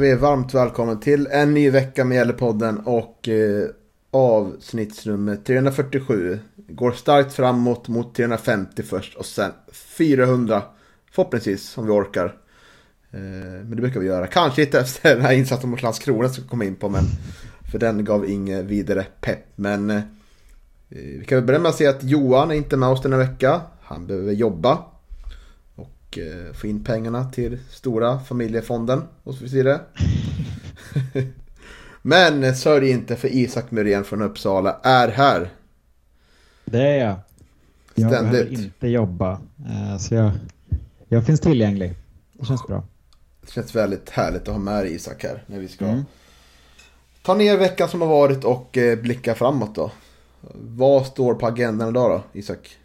Hälsar vi er varmt välkommen till en ny vecka med Gällepodden och eh, avsnittsnummer 347. Går starkt framåt mot 350 först och sen 400 förhoppningsvis om vi orkar. Eh, men det brukar vi göra. Kanske inte efter den här insatsen mot Landskrona som vi kom in på men för den gav inget vidare pepp. Men eh, vi kan väl börja med att säga att Johan är inte med oss den här veckan. Han behöver jobba och eh, få in pengarna till stora familjefonden och så vidare. Men sörj inte för Isak Myrén från Uppsala är här. Det är jag. Jag Ständigt. behöver inte jobba. eh, Så jag, jag finns tillgänglig. Det känns bra. Det känns väldigt härligt att ha med dig, Isak här när vi ska Mm. ta ner veckan som har varit och eh, blicka framåt då. Vad står på agendan idag då, Isak?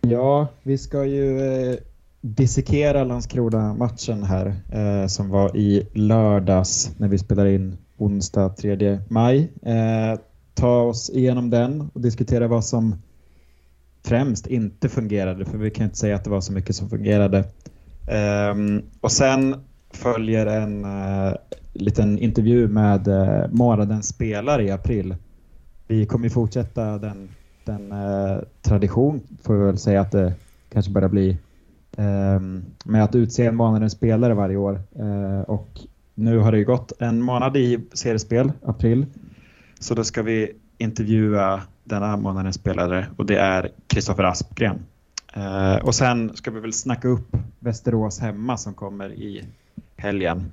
Ja, vi ska ju dissekera Landskrona-matchen här eh, som var i lördags när vi spelar in onsdag 3 maj. Eh, ta oss igenom den och diskutera vad som främst inte fungerade för vi kan inte säga att det var så mycket som fungerade. Eh, och sen följer en eh, liten intervju med eh, månadens spelare i april. Vi kommer fortsätta den, den eh, tradition, får vi väl säga att det kanske börjar bli, med att utse en månadens spelare varje år. Eh, och nu har det ju gått en månad i seriespel, april. Så då ska vi intervjua denna månadens spelare och det är Kristoffer Aspgren. Eh, och sen ska vi väl snacka upp Västerås hemma som kommer i helgen.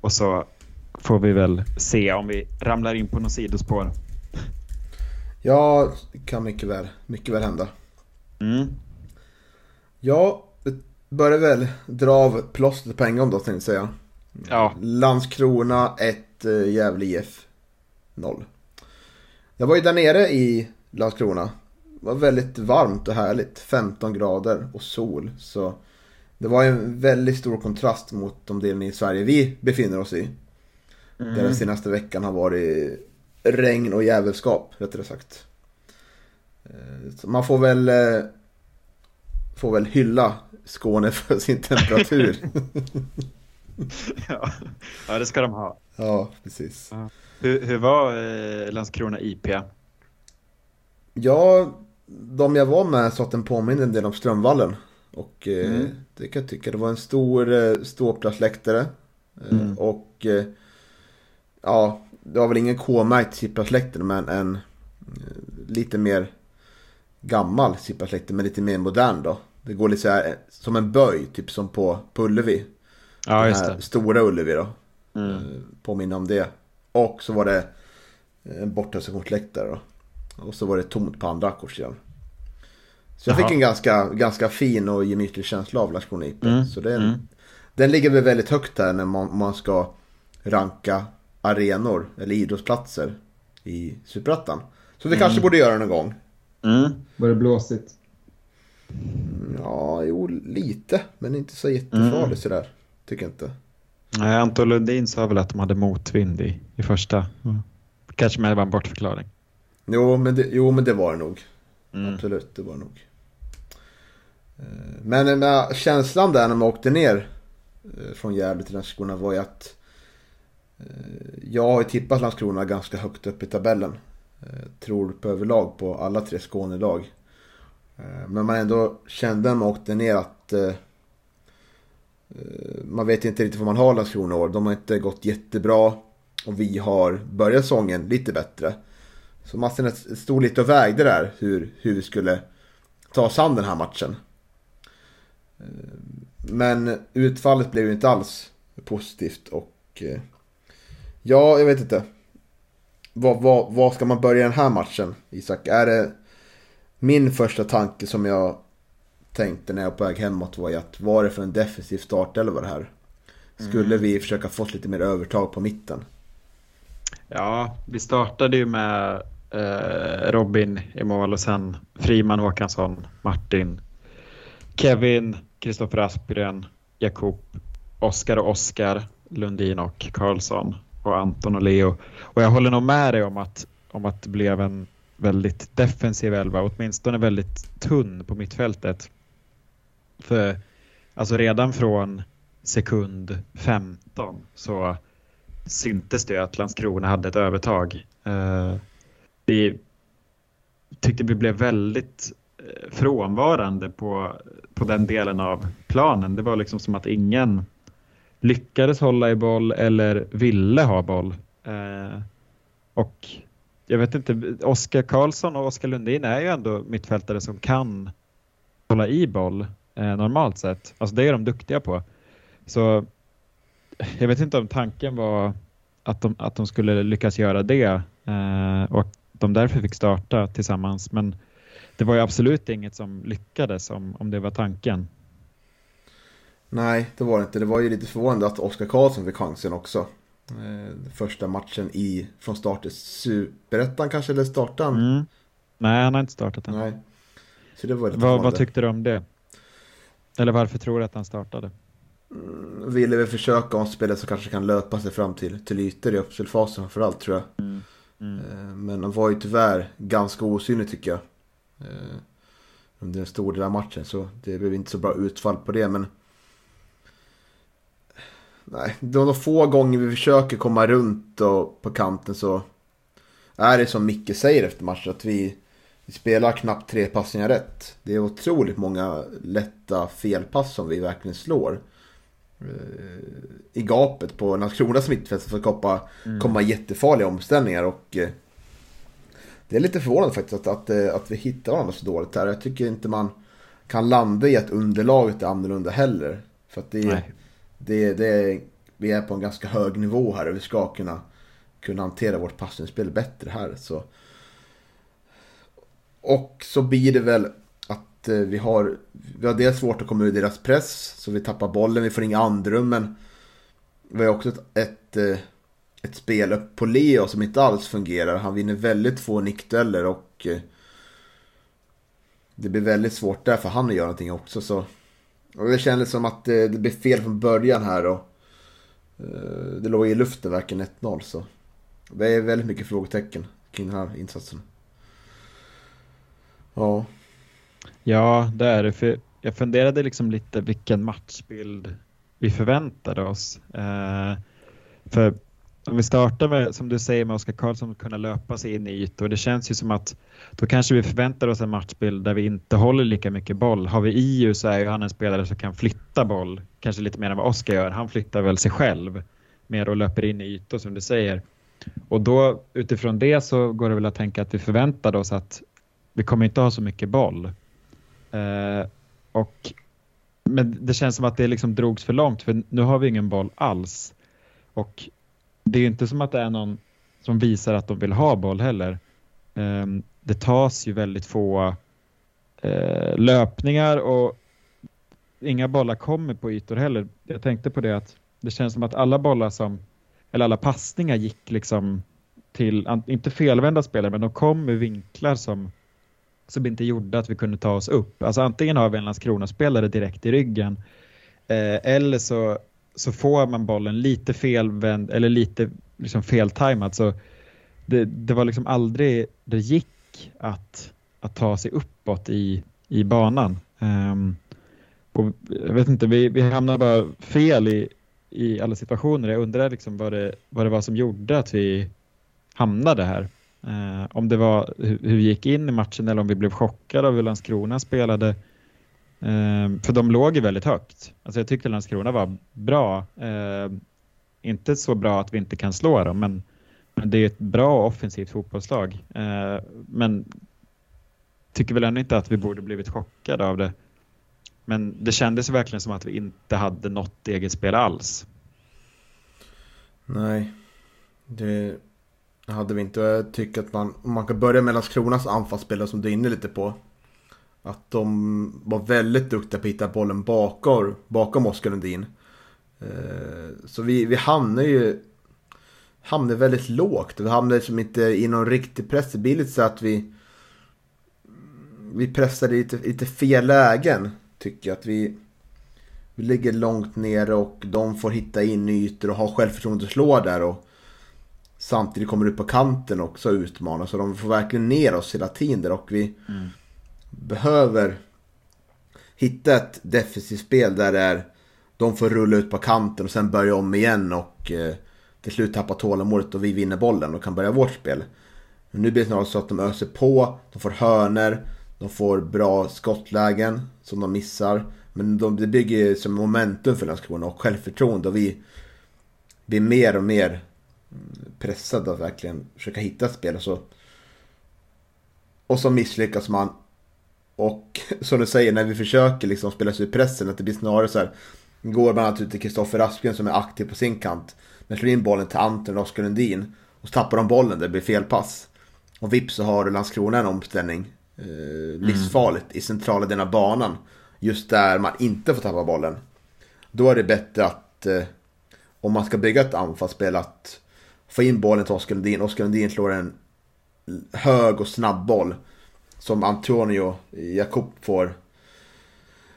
Och så får vi väl se om vi ramlar in på något sidospår. Ja, det kan mycket väl, mycket väl hända. Mm. Ja, det börjar väl dra av plåstret på en gång då tänkte jag säga. Ja, Landskrona 1, eh, Gävle IF 0. Jag var ju där nere i Landskrona. Det var väldigt varmt och härligt. 15 grader och sol. Så det var en väldigt stor kontrast mot de delarna i Sverige vi befinner oss i. Där den senaste veckan har varit regn och jävelskap, rättare sagt. Eh, Så man får väl, eh, får väl hylla Skåne för sin temperatur. ja. ja det ska de ha. ja, precis. Hur, hur var eh, Landskrona IP? Ja, de jag var med sa att den påminner en del om Strömvallen. Och eh, Mm. det kan jag tycka. Det var en stor eh, ståplatsläktare. Eh, Mm. Och eh, ja, det var väl ingen K-märkt sittplatsläktare men en eh, lite mer gammal sittplatsläktare men lite mer modern då. Det går lite så här som en böj, typ som på, på Ullevi. Ja, Den just här det. Stora Ullevi då. Mm. Eh, Påminner om det. Och så var det en bortasektionsläktare då. Och så var det tomt på andra ackordssidan. Så jag Jaha. fick en ganska, ganska fin och gemytlig känsla av Landskrona IP. Mm, Så den, mm. den ligger väl väldigt högt här när man, man ska ranka arenor eller idrottsplatser i Superettan. Så vi kanske borde göra någon gång. Mm. Var det blåsigt? Ja, jo, lite. Men inte så jättefarligt Mm. sådär. Tycker jag inte. Nej, Anton Lundin sa väl att de hade motvind i, i första. Kanske med var en bortförklaring. Jo, men det, jo, men det var det nog. Mm. Absolut, det var det nog. Eh, Men med känslan där när man åkte ner eh, från Gävle till Landskrona var ju att eh, jag har ju tippat Landskrona ganska högt upp i tabellen. Eh, Tror på överlag på alla tre Skånelag. Eh, men man ändå kände när man åkte ner att eh, eh, man vet inte riktigt vad man har Landskrona i år. De har inte gått jättebra och vi har börjat säsongen lite bättre. Så Matsen stod lite och vägde där hur, hur vi skulle ta oss an den här matchen. Men utfallet blev ju inte alls positivt och Ja, jag vet inte. Vad, vad, vad ska man börja den här matchen, Isak? Är det... Min första tanke som jag tänkte när jag var på väg hemåt var ju att vad är det för en defensiv startelva det här? Skulle vi försöka få lite mer övertag på mitten? Ja, vi startade ju med eh, Robin i mål och sen Friman Håkansson, Martin, Kevin, Kristoffer Aspgren, Jakob, Oskar och Oskar, Lundin och Karlsson och Anton och Leo. Och jag håller nog med dig om att, om att det blev en väldigt defensiv elva, åtminstone väldigt tunn på mittfältet. För alltså redan från sekund 15 så syntes det att Landskrona hade ett övertag. Eh, vi tyckte vi blev väldigt eh, frånvarande på, på den delen av planen. Det var liksom som att ingen lyckades hålla i boll eller ville ha boll. Eh, och jag vet inte, Oskar Karlsson och Oskar Lundin är ju ändå mittfältare som kan hålla i boll eh, normalt sett. Alltså det är de duktiga på. Så jag vet inte om tanken var att de, att de skulle lyckas göra det eh, och att de därför fick starta tillsammans. Men det var ju absolut inget som lyckades om, om det var tanken. Nej, det var det inte. Det var ju lite förvånande att Oskar Karlsson fick chansen också. Eh, första matchen i, från start i Superettan kanske, eller startan? Mm. Nej, han har inte startat än. Nej. Så det var vad, vad tyckte du om det? Eller varför tror du att han startade? Mm, ville väl försöka ha en spelare som kanske kan löpa sig fram till, till ytor i uppspelfasen framförallt tror jag. Mm. Mm. Eh, men han var ju tyvärr ganska osynlig tycker jag. Eh, under en stor del av matchen så det blev inte så bra utfall på det men Nej, de få gånger vi försöker komma runt och på kanten så är det som Micke säger efter matchen att vi, vi spelar knappt tre passningar rätt. Det är otroligt många lätta felpass som vi verkligen slår. Eh, I gapet på Landskronas mittfält för att komma, mm. komma jättefarliga omställningar och eh, det är lite förvånande faktiskt att, att, eh, att vi hittar varandra så dåligt här. Jag tycker inte man kan landa i att underlaget är annorlunda heller. För att det, Nej det, det, vi är på en ganska hög nivå här och vi ska kunna, kunna hantera vårt passningsspel bättre här. Så. Och så blir det väl att eh, vi har, vi har dels svårt att komma ur deras press, så vi tappar bollen, vi får inga andrum, men vi har också ett, ett, eh, ett spel upp på Leo som inte alls fungerar. Han vinner väldigt få nickdueller och eh, det blir väldigt svårt där för han att göra någonting också. Så och det kändes som att det, det blev fel från början här och eh, det låg i luften verkligen 1-0 så. Det är väldigt mycket frågetecken kring den här insatsen. Ja. Ja, det är det. För jag funderade liksom lite vilken matchbild vi förväntade oss. Eh, för om vi startar med, som du säger, med Oskar Karlsson kunna löpa sig in i ytor. Det känns ju som att då kanske vi förväntar oss en matchbild där vi inte håller lika mycket boll. Har vi IU så är ju han en spelare som kan flytta boll, kanske lite mer än vad Oskar gör. Han flyttar väl sig själv mer och löper in i ytor som du säger. Och då utifrån det så går det väl att tänka att vi förväntade oss att vi kommer inte ha så mycket boll. Eh, och, men det känns som att det liksom drogs för långt för nu har vi ingen boll alls. Och det är inte som att det är någon som visar att de vill ha boll heller. Ehm, det tas ju väldigt få eh, löpningar och inga bollar kommer på ytor heller. Jag tänkte på det att det känns som att alla bollar som, eller alla passningar gick liksom till, inte felvända spelare, men de kom med vinklar som, som inte gjorde att vi kunde ta oss upp. Alltså antingen har vi en Landskrona-spelare direkt i ryggen eh, eller så så får man bollen lite felvänd eller lite liksom feltajmad. Så det, det var liksom aldrig det gick att, att ta sig uppåt i, i banan. Um, och jag vet inte, vi, vi hamnade bara fel i, i alla situationer. Jag undrar liksom vad, det, vad det var som gjorde att vi hamnade här. Uh, om det var hur, hur vi gick in i matchen eller om vi blev chockade av hur Landskrona spelade. Eh, för de låg ju väldigt högt. Alltså jag tyckte Landskrona var bra. Eh, inte så bra att vi inte kan slå dem, men, men det är ett bra offensivt fotbollslag. Eh, men tycker väl ändå inte att vi borde blivit chockade av det. Men det kändes verkligen som att vi inte hade något eget spel alls. Nej, Det hade vi inte. Jag tycker att man, om man kan börja med Landskronas anfallsspelare som du är inne lite på. Att de var väldigt duktiga på att hitta bollen bakom, bakom Oskar Lundin. Eh, så vi, vi hamnar ju hamnar väldigt lågt. Vi hamnar liksom inte i någon riktig press. Det blir lite så att vi vi pressar lite, lite fel lägen. Tycker jag att vi, vi ligger långt nere och de får hitta in ytor och ha självförtroende att slå där. Och samtidigt kommer ut på kanten också och utmanar. Så de får verkligen ner oss hela tiden där och vi mm behöver hitta ett defensivt spel där det är de får rulla ut på kanten och sen börja om igen och eh, till slut tappa tålamodet och vi vinner bollen och kan börja vårt spel. Men nu blir det snarare så att de öser på, de får hörner, de får bra skottlägen som de missar. Men de, det bygger som momentum för Landskrona och självförtroende och vi blir mer och mer pressade att verkligen försöka hitta ett spel. Och så, och så misslyckas man. Och som du säger, när vi försöker liksom spela sig ur pressen, att det blir snarare så här. Går bland annat ut till Kristoffer Aspgren som är aktiv på sin kant. Men slår in bollen till Anton och Oskar Lundin. Och så tappar de bollen, det blir fel pass. Och vips så har Landskrona en omställning. Eh, livsfarligt mm. i centrala delen av banan. Just där man inte får tappa bollen. Då är det bättre att eh, om man ska bygga ett anfallsspel att få in bollen till Oskar Lundin. Oskar Lundin slår en hög och snabb boll. Som Antonio Jakob får,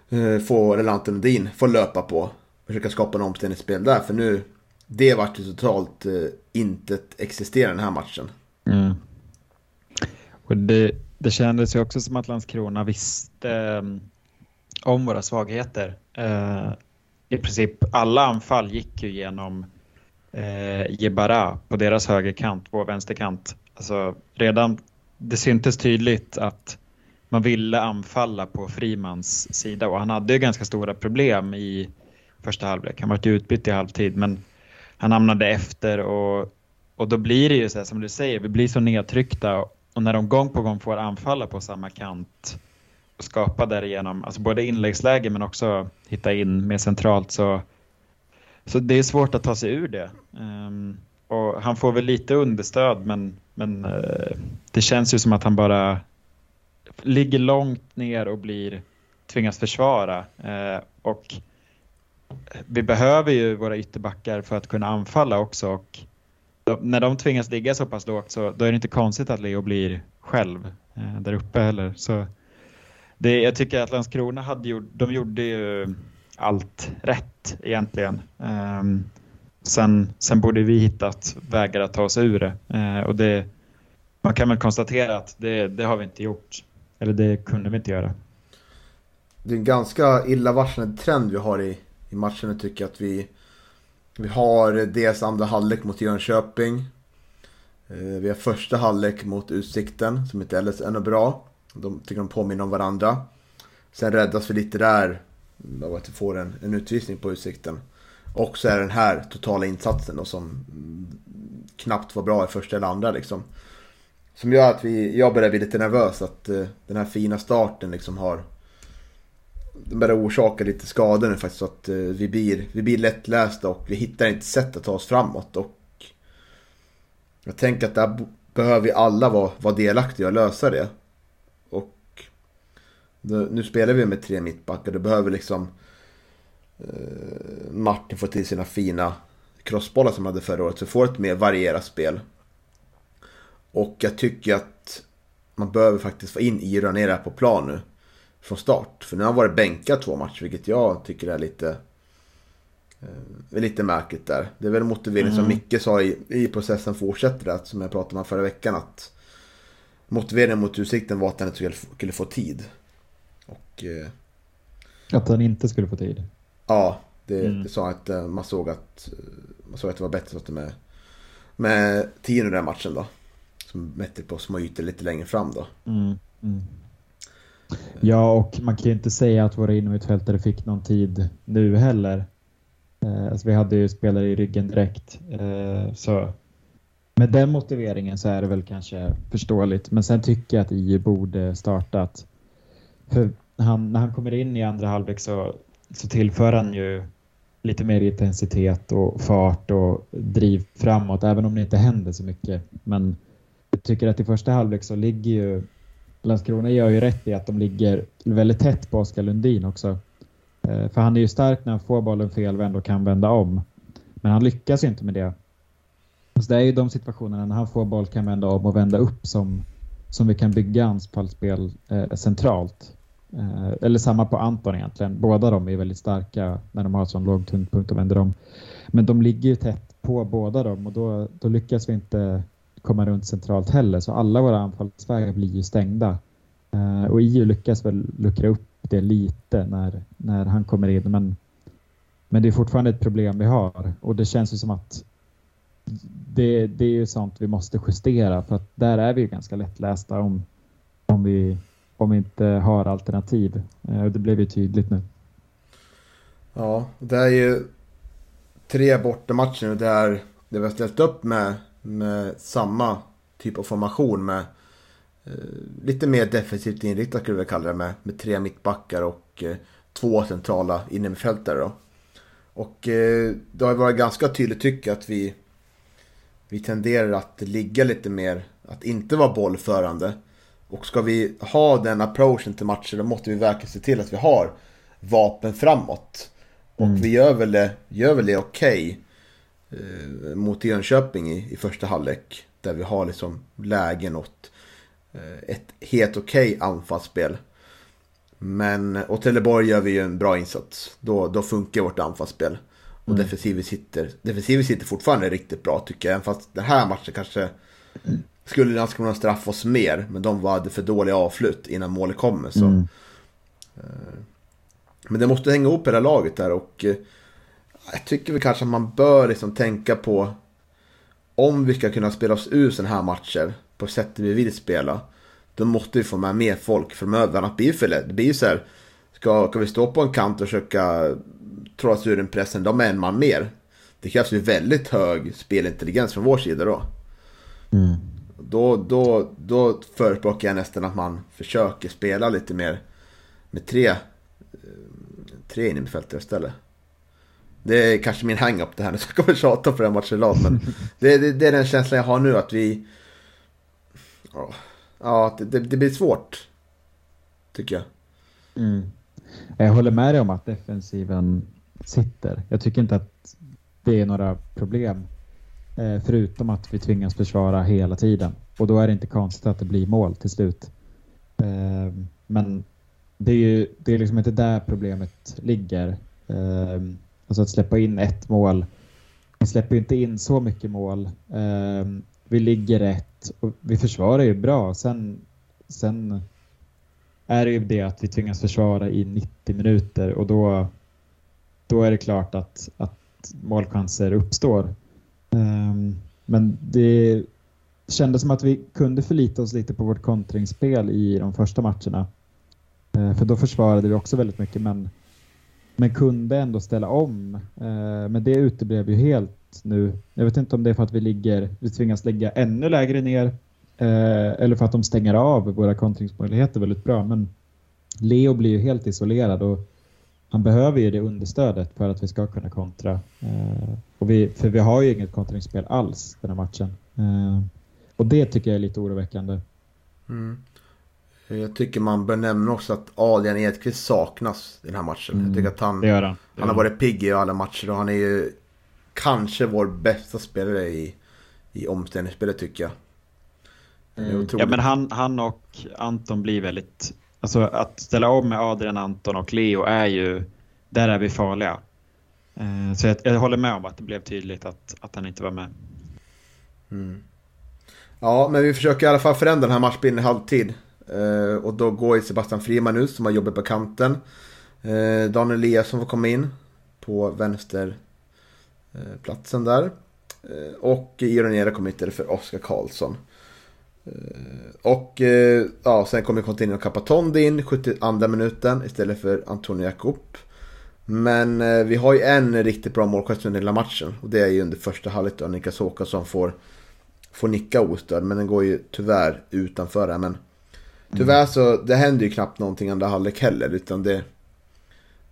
eh, får eller Anton Lundin får löpa på. Försöka skapa en omställningsspel där. För nu, det vart ju totalt eh, inte existerar den här matchen. Mm. Och det, det kändes ju också som att Landskrona visste eh, om våra svagheter. Eh, I princip alla anfall gick ju genom eh, Jebara på deras högerkant, vår vänsterkant. Alltså redan, det syntes tydligt att man ville anfalla på Frimans sida och han hade ju ganska stora problem i första halvlek. Han var utbytt i halvtid men han hamnade efter och, och då blir det ju så här, som du säger, vi blir så nedtryckta och när de gång på gång får anfalla på samma kant och skapa därigenom, alltså både inläggsläge men också hitta in mer centralt så, så det är svårt att ta sig ur det. Um, och han får väl lite understöd men, men eh, det känns ju som att han bara ligger långt ner och blir tvingas försvara. Eh, och vi behöver ju våra ytterbackar för att kunna anfalla också och när de tvingas ligga så pass lågt så då är det inte konstigt att Leo blir själv eh, där uppe heller. Så det, jag tycker att Landskrona hade gjort, de gjorde ju allt rätt egentligen. Um, sen, sen borde vi hittat vägar att ta oss ur det. Eh, och det, man kan väl konstatera att det, det har vi inte gjort. Eller det kunde vi inte göra. Det är en ganska illavarslande trend vi har i, i matchen. tycker att vi vi har dels andra halvlek mot Jönköping. Eh, vi har första halvlek mot Utsikten som inte är något bra. De tycker de påminner om varandra. Sen räddas vi lite där av att vi får en, en utvisning på Utsikten. Och så är den här totala insatsen då, som knappt var bra i första eller andra liksom. Som gör att vi, jag börjar bli lite nervös att uh, den här fina starten liksom har det börjar orsaka lite skador nu faktiskt. Så att uh, vi, blir, vi blir lättlästa och vi hittar inte sätt att ta oss framåt. Och jag tänker att där behöver vi alla vara, vara delaktiga och lösa det. Och nu spelar vi med tre mittbackar. Då behöver liksom Martin få till sina fina crossbollar som han hade förra året. Så får ett mer varierat spel. Och jag tycker att man behöver faktiskt få in Ira ner på plan nu från start. För nu har han varit bänkad två matcher, vilket jag tycker är lite... Eh, är lite märkligt där. Det är väl motivering mm. som Micke sa i, i processen fortsätter att, som jag pratade om förra veckan, att motiveringen mot Utsikten var att han inte skulle få tid. Och... Eh, att han inte skulle få tid? Ja, det, mm. det sa att eh, man såg att, eh, man såg att det var bättre så med, med tiden i den matchen då. Som mätte på små ytor lite längre fram då. Mm. Mm. Ja, och man kan ju inte säga att våra innermittfältare fick någon tid nu heller. Eh, alltså vi hade ju spelare i ryggen direkt. Eh, så med den motiveringen så är det väl kanske förståeligt. Men sen tycker jag att IE borde startat. För han, när han kommer in i andra halvlek så, så tillför han ju lite mer intensitet och fart och driv framåt, även om det inte händer så mycket. Men jag tycker att i första halvlek så ligger ju Landskrona gör ju rätt i att de ligger väldigt tätt på Oskar Lundin också. Eh, för han är ju stark när han får bollen felvänd och kan vända om. Men han lyckas ju inte med det. Så det är ju de situationerna när han får boll kan vända om och vända upp som, som vi kan bygga anfallsspel eh, centralt. Eh, eller samma på Anton egentligen. Båda de är väldigt starka när de har sån låg tyngdpunkt och vänder om. Men de ligger ju tätt på båda dem och då, då lyckas vi inte komma runt centralt heller. Så alla våra anfallsvägar blir ju stängda. Eh, och IU lyckas väl luckra upp det lite när, när han kommer in. Men, men det är fortfarande ett problem vi har och det känns ju som att det, det är ju sånt vi måste justera för att där är vi ju ganska lättlästa om, om, vi, om vi inte har alternativ. Eh, det blev ju tydligt nu. Ja, det är ju tre bortamatcher nu där, det vi har ställt upp med, med samma typ av formation med eh, lite mer defensivt inriktat skulle vi kalla det med, med tre mittbackar och eh, två centrala innermittfältare då. Och eh, det har varit ganska tydligt tycker jag att vi vi tenderar att ligga lite mer, att inte vara bollförande. Och ska vi ha den approachen till matcher då måste vi verkligen se till att vi har vapen framåt. Och mm. vi gör väl det, gör väl det okej okay, eh, mot Jönköping i, i första halvlek. Där vi har liksom lägen åt eh, ett helt okej okay anfallsspel. Men åt Trelleborg gör vi ju en bra insats. Då, då funkar vårt anfallsspel. Och mm. defensiven sitter, defensiven sitter fortfarande riktigt bra tycker jag. Fast den här matchen kanske skulle Landskrona straffa oss mer. Men de hade för dåliga avslut innan målet kommer. Så. Mm. Eh, men det måste hänga ihop hela laget där och eh, jag tycker väl kanske att man bör liksom tänka på om vi ska kunna spela oss ur sådana här matcher på sättet vi vill spela. Då måste vi få med mer folk framöver. Annars blir det för. Det blir så här. Ska, ska vi stå på en kant och försöka trots ur den pressen, de är en man mer. Det krävs ju väldigt hög spelintelligens från vår sida då. Mm. Då, då, då förespråkar jag nästan att man försöker spela lite mer med tre, eh, tre innermittfältare istället. Det är kanske min hang-up det här nu, så jag kommer tjata på den matchen rad, men det, det, det, är den känslan jag har nu att vi... Ja, det, det blir svårt. Tycker jag. Mm. Jag håller med dig om att defensiven sitter. Jag tycker inte att det är några problem. Eh, förutom att vi tvingas försvara hela tiden. Och då är det inte konstigt att det blir mål till slut. Eh, men det är ju det är liksom inte där problemet ligger. Eh, alltså att släppa in ett mål. Vi släpper inte in så mycket mål. Vi ligger rätt och vi försvarar ju bra. Sen, sen är det ju det att vi tvingas försvara i 90 minuter och då då är det klart att, att målchanser uppstår. Ehm, men det kändes som att vi kunde förlita oss lite på vårt kontringsspel i de första matcherna. Eh, för då försvarade vi också väldigt mycket men, men kunde ändå ställa om. Eh, men det uteblev ju helt nu. Jag vet inte om det är för att vi, ligger, vi tvingas ligga ännu lägre ner eh, eller för att de stänger av våra kontringsmöjligheter väldigt bra. Men Leo blir ju helt isolerad och han behöver ju det understödet för att vi ska kunna kontra. Och vi, för vi har ju inget kontringsspel alls den här matchen. Eh, och det tycker jag är lite oroväckande. Mm. Jag tycker man bör nämna också att Adrian Edqvist saknas i den här matchen. Mm. Jag tycker att han, det han. Det han har varit pigg i alla matcher och han är ju kanske vår bästa spelare i, i omställningsspelet tycker jag. Mm. Ja men han, han och Anton blir väldigt Alltså att ställa om med Adrian, Anton och Leo är ju, där är vi farliga. Eh, så jag, jag, håller med om att det blev tydligt att, att han inte var med. Mm. Ja, men vi försöker i alla fall förändra den här matchbilden i halvtid. Eh, och då går ju Sebastian Friman ut som har jobbat på kanten. Eh, Daniel Eliasson får komma in på vänsterplatsen eh, där. Eh, och Iron Era kommer inte för Oskar Karlsson. Och ja, sen kommer Contino Capatondi in 72 minuten istället för Antonio Jakob. Men eh, vi har ju en riktigt bra målgest under hela matchen. Och det är ju under första halvlek då Niklas Håkansson får, får nicka ostörd. Men den går ju tyvärr utanför det. Men tyvärr så det händer ju knappt någonting andra halvlek heller. Utan det,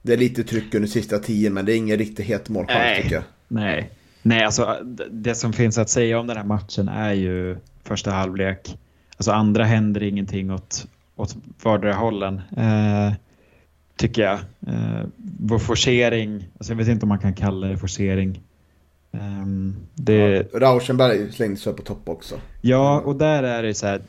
Det är lite tryck under sista tio, men det är ingen riktigt het målchans tycker jag. Nej. Nej, alltså det som finns att säga om den här matchen är ju första halvlek. Alltså andra händer ingenting åt, åt vardera hållen. Eh, tycker jag. Eh, vår forcering, alltså jag vet inte om man kan kalla det forcering. Um, det... Ja, Rauschenberg slängde sig på topp också. Ja, och där är det så här.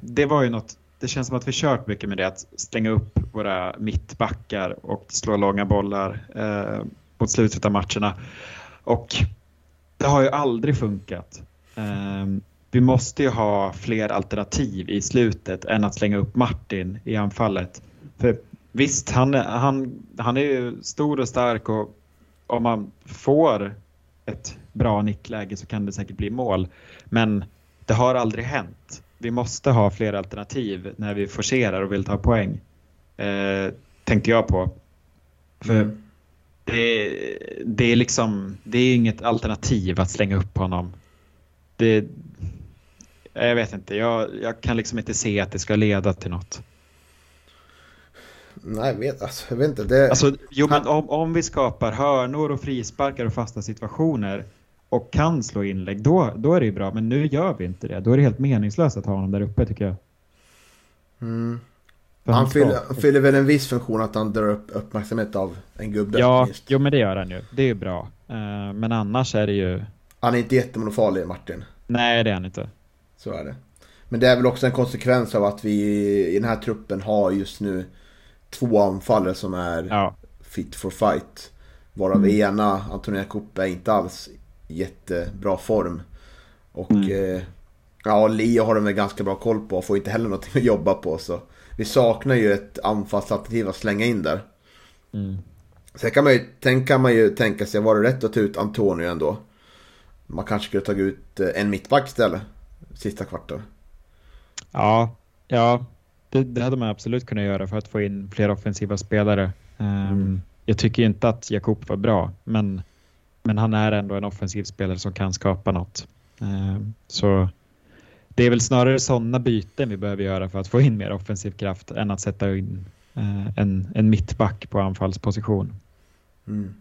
Det var ju något, det känns som att vi kört mycket med det, att stänga upp våra mittbackar och slå långa bollar eh, mot slutet av matcherna. Och det har ju aldrig funkat. Eh, vi måste ju ha fler alternativ i slutet än att slänga upp Martin i anfallet. För visst, han, han, han är ju stor och stark och om man får ett bra nickläge så kan det säkert bli mål. Men det har aldrig hänt. Vi måste ha fler alternativ när vi forcerar och vill ta poäng. Eh, tänkte jag på. För mm. det, det, är liksom, det är inget alternativ att slänga upp honom. Det, jag vet inte, jag, jag kan liksom inte se att det ska leda till något. Nej, jag vet, alltså, jag vet inte. Det... Alltså, jo, men om, om vi skapar hörnor och frisparkar och fasta situationer och kan slå inlägg, då, då är det ju bra. Men nu gör vi inte det. Då är det helt meningslöst att ha honom där uppe tycker jag. Mm. Han fyller, fyller, väl en viss funktion att han drar upp uppmärksamhet av en gubbe. Ja, jo men det gör han ju. Det är ju bra. Uh, men annars är det ju... Han är inte jättemonofarlig, Martin. Nej, det är han inte. Så är det. Men det är väl också en konsekvens av att vi i den här truppen har just nu två anfallare som är ja. fit for fight. Varav mm. ena, Antonia Kuppe, är inte alls jättebra form. Och mm. eh, ja, Leo har de väl ganska bra koll på och får inte heller någonting att jobba på. Så vi saknar ju ett anfallsalternativ att slänga in där. Mm. Sen kan man ju, tänka, man ju tänka sig, var det rätt att ta ut Antonio ändå? Man kanske skulle tagit ut eh, en mittback istället, sista kvarten. Ja, ja, det, det, hade man absolut kunnat göra för att få in fler offensiva spelare. Um, mm. Jag tycker inte att Jakob var bra, men, men han är ändå en offensiv spelare som kan skapa något. Um, så det är väl snarare sådana byten vi behöver göra för att få in mer offensiv kraft än att sätta in uh, en, en mittback på anfallsposition. Mm.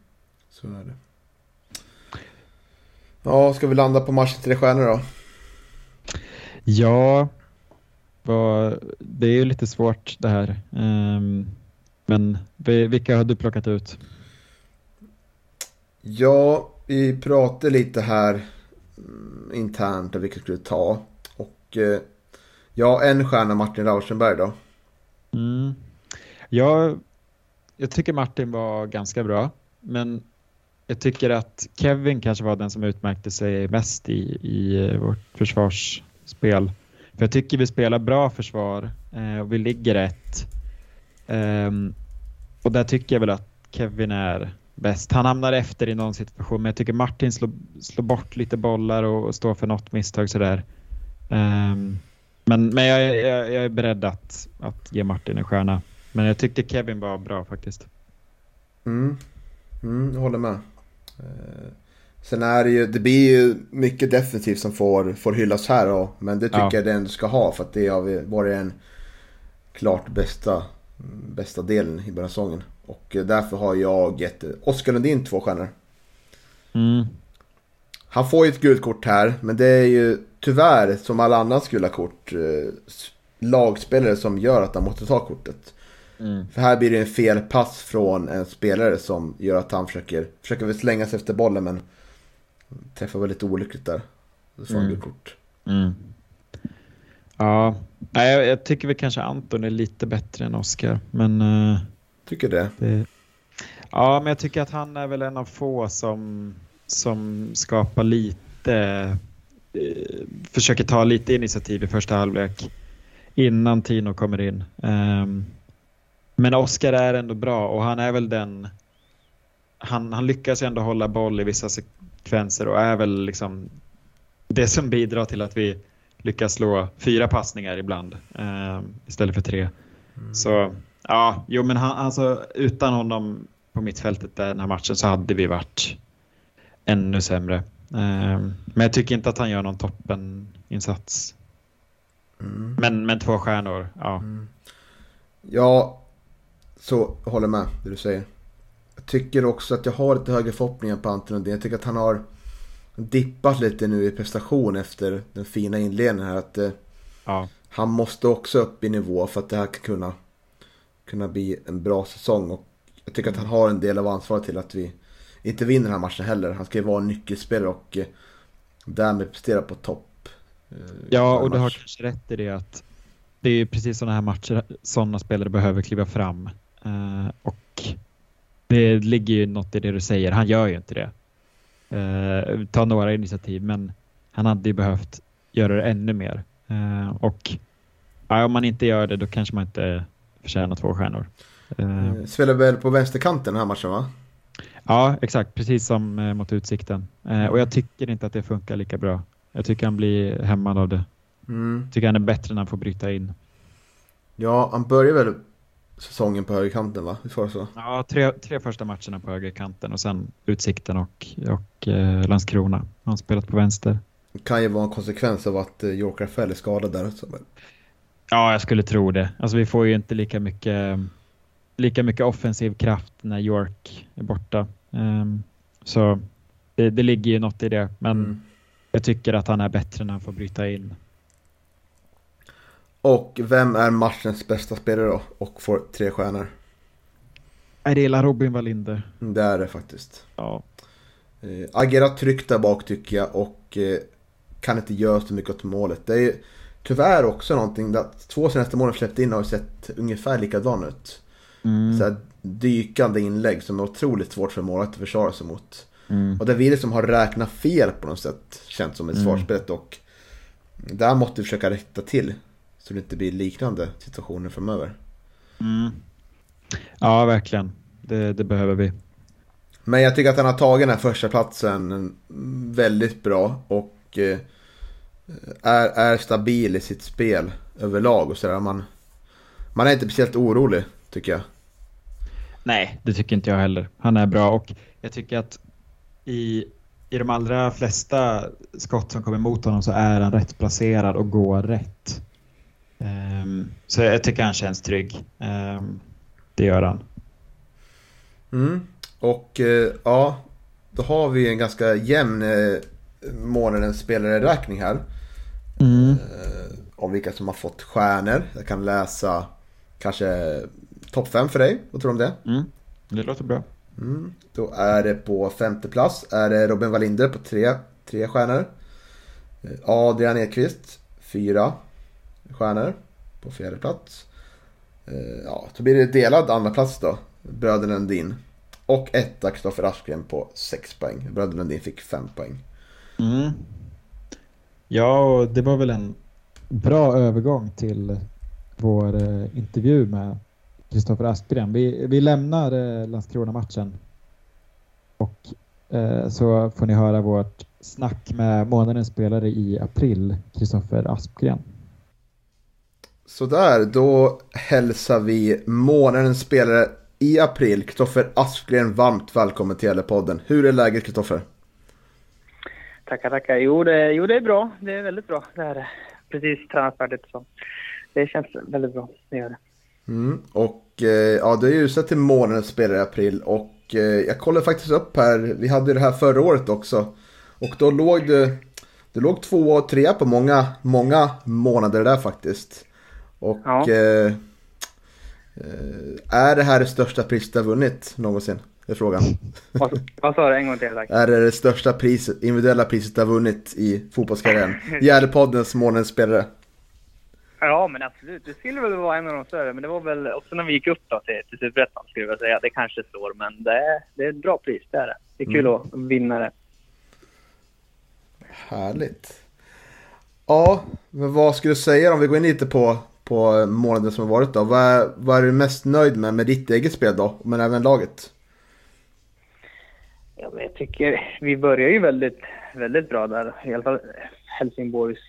Så är det. Ja, ska vi landa på matchen tre stjärnor då? Ja, det är ju lite svårt det här. Um, men vilka har du plockat ut? Ja, vi pratade lite här mm, internt om vilka skulle ta. Och eh, ja, en stjärna Martin Rauschenberg då. Mm. Ja, jag tycker Martin var ganska bra. Men jag tycker att Kevin kanske var den som utmärkte sig mest i, i vårt försvarsspel. För jag tycker vi spelar bra försvar eh, och vi ligger rätt. Um, och där tycker jag väl att Kevin är bäst. Han hamnar efter i någon situation, men jag tycker Martin slår, slår bort lite bollar och, och står för något misstag sådär. Um, men men jag, jag, jag, är beredd att, att ge Martin en stjärna. Men jag tyckte Kevin var bra faktiskt. Mm, mm håller med. Uh... Sen är det ju, det blir ju mycket defensivt som får, får hyllas här då. Men det tycker ja. jag det ändå ska ha för att det har varit en klart bästa, bästa delen i början av säsongen. Och därför har jag gett Oskar Lundin två stjärnor. Mm. Han får ju ett gult kort här, men det är ju tyvärr som alla andra gula kort eh, lagspelare som gör att han måste ta kortet. Mm. För här blir det en fel pass från en spelare som gör att han försöker, försöker väl slänga sig efter bollen men Träffar väldigt olyckligt där. Så får mm. kort. Mm. Ja, jag, jag tycker väl kanske Anton är lite bättre än Oskar. Men... Uh, tycker det? det? Ja, men jag tycker att han är väl en av få som, som skapar lite... Uh, försöker ta lite initiativ i första halvlek innan Tino kommer in. Um, men Oskar är ändå bra och han är väl den... Han, han lyckas ändå hålla boll i vissa sekvenser och är väl liksom det som bidrar till att vi lyckas slå fyra passningar ibland eh, istället för tre. Mm. Så ja, jo men han, alltså, utan honom på mittfältet den här matchen så hade vi varit ännu sämre. Eh, men jag tycker inte att han gör någon toppeninsats. Mm. Men, men två stjärnor, ja. Mm. Ja, så håller med det du säger. Tycker också att jag har lite högre förhoppningar på Anton Lundin. Jag tycker att han har dippat lite nu i prestation efter den fina inledningen här. Att, eh, Ja. Han måste också upp i nivå för att det här ska kunna, kunna bli en bra säsong. Och jag tycker att han har en del av ansvaret till att vi inte vinner den här matchen heller. Han ska ju vara en nyckelspelare och eh, därmed prestera på topp. eh, Ja, och du har kanske rätt i det att det är precis sådana här matcher sådana spelare behöver kliva fram. Och det ligger ju något i det du säger. Han gör ju inte det. Eh, ta några initiativ, men han hade ju behövt göra det ännu mer. Eh, och ja, om man inte gör det, då kanske man inte förtjänar två stjärnor. Eh, Eh, Spelar väl på vänsterkanten den här matchen va? Ja, exakt. Precis som eh, mot Utsikten. Eh, och jag tycker inte att det funkar lika bra. Jag tycker han blir hämmad av det. Mm. Tycker han är bättre när han får bryta in. Ja, han börjar väl säsongen på högerkanten va? Vi får så. Ja, tre, tre första matcherna på högerkanten och sen Utsikten och, och eh, Landskrona. Han har spelat på vänster. Det kan ju vara en konsekvens av att eh, York Rafael är skadad där. Så. Ja, jag skulle tro det. Alltså vi får ju inte lika mycket, lika mycket offensiv kraft när York är borta. Ehm, så det, det ligger ju något i det. Men Mm. jag tycker att han är bättre när han får bryta in. Och vem är matchens bästa spelare då? Och får tre stjärnor? Jag gillar Robin Wallinder. Det är det faktiskt. Ja. Eh, agerar tryggt där bak tycker jag och eh, kan inte göra så mycket åt målet. Det är ju tyvärr också någonting att två senaste målen släppt in har sett ungefär likadana ut. Mm. Så här dykande inlägg som är otroligt svårt för målet att försvara sig mot. Mm. Och det är vi som har räknat fel på något sätt. Känns som i Mm. svarsspelet och där måste vi försöka rätta till. Så det inte blir liknande situationer framöver. Mm. Ja, verkligen. Det, det behöver vi. Men jag tycker att han har tagit den här första platsen väldigt bra och eh, är, är stabil i sitt spel överlag och sådär. Man, man är inte speciellt orolig tycker jag. Nej, det tycker inte jag heller. Han är bra och jag tycker att i, i de allra flesta skott som kommer mot honom så är han rätt placerad och går rätt. Ehm, så jag tycker han känns trygg. Ehm, det gör han. Mm. Och eh, ja, då har vi en ganska jämn eh, månadens spelare-räkning här. Mm. Eh, om vilka som har fått stjärnor. Jag kan läsa kanske topp 5 för dig. Vad tror du om det? Mm. Det låter bra. Mm. Då är det på femte plats är det Robin Wallinder på tre, tre stjärnor. Adrian Ekvist, fyra stjärnor på fjärde plats. Eh, ja, så blir det delad andra plats då. Bröderna Lundin. Och etta Kristoffer Askren på sex poäng. Bröderna Lundin fick fem poäng. Mm. Ja, och det var väl en bra övergång till vår eh, intervju med Kristoffer Aspgren. Vi, vi lämnar eh, Landskrona-matchen och eh, så får ni höra vårt snack med månadens spelare i april, Kristoffer Aspgren. Sådär, då hälsar vi månadens spelare i april, Kristoffer Askren, varmt välkommen till podden. Hur är läget Kristoffer? Tackar, tackar. Jo det, jo, det är bra. Det är väldigt bra. Det är. Precis tränat färdigt. Så. Det känns väldigt bra. Det gör det. Mm. Och eh, ja, du är ju utsedd till månadens spelare i april och eh, jag kollade faktiskt upp här, vi hade ju det här förra året också. Och då låg du, du låg två och tre på många, många månader där faktiskt. Och Ja. eh, eh, är det här det största priset du har vunnit någonsin? Det är frågan. Vad, sa du? En gång till tack. Är det det största priset, individuella priset du har vunnit i fotbollskarriären? Gärdepoddens månadens spelare. Ja, men absolut. Det skulle väl vara en av de större. Men det var väl också när vi gick upp då till, till Superettan skulle jag säga. Det kanske slår, men det är, det är ett bra pris. Det är det. Det är kul att vinna det. Härligt. Ja, men vad skulle du säga om vi går in lite på, på månaden som har varit då? Vad är, vad är du mest nöjd med med ditt eget spel då? Men även laget? Ja, men jag tycker vi börjar ju väldigt, väldigt bra där. I alla fall Helsingborgs,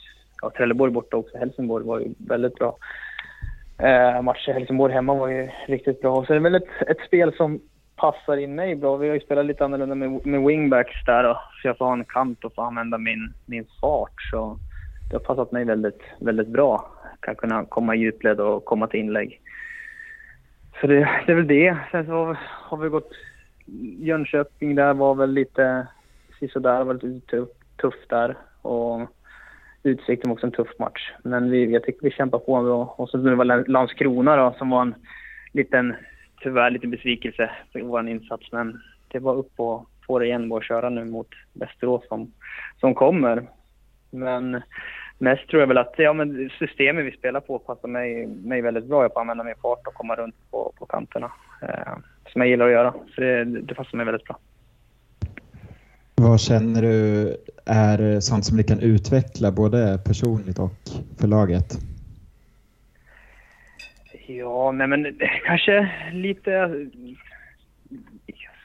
ja Trelleborg borta också. Helsingborg var ju väldigt bra. Eh, matcher Helsingborg hemma var ju riktigt bra. Och så är det väl ett, ett spel som passar in mig bra. Vi har ju spelat lite annorlunda med, med wingbacks där då. Så jag får ha en kant och få använda min, min fart. Så det har passat mig väldigt, väldigt bra. Kan kunna komma i djupled och komma till inlägg. Så det, det är väl det. Sen så har vi gått Jönköping där var väl lite sisådär, var lite tuff, tuff där. Och Utsikten var också en tuff match. Men vi, jag tycker vi kämpar på bra. Och så nu var det Landskrona då, som var en liten, tyvärr lite besvikelse för vår insats. Men det var upp och på det igen och köra nu mot Västerås som, som kommer. Men mest tror jag väl att ja, men systemet vi spelar på passar mig, mig väldigt bra. Jag får använda min fart och komma runt på, på kanterna. Eh, som jag gillar att göra. Så det, det passar mig väldigt bra. Vad känner du är sånt som ni kan utveckla både personligt och för laget? Ja, nej men kanske lite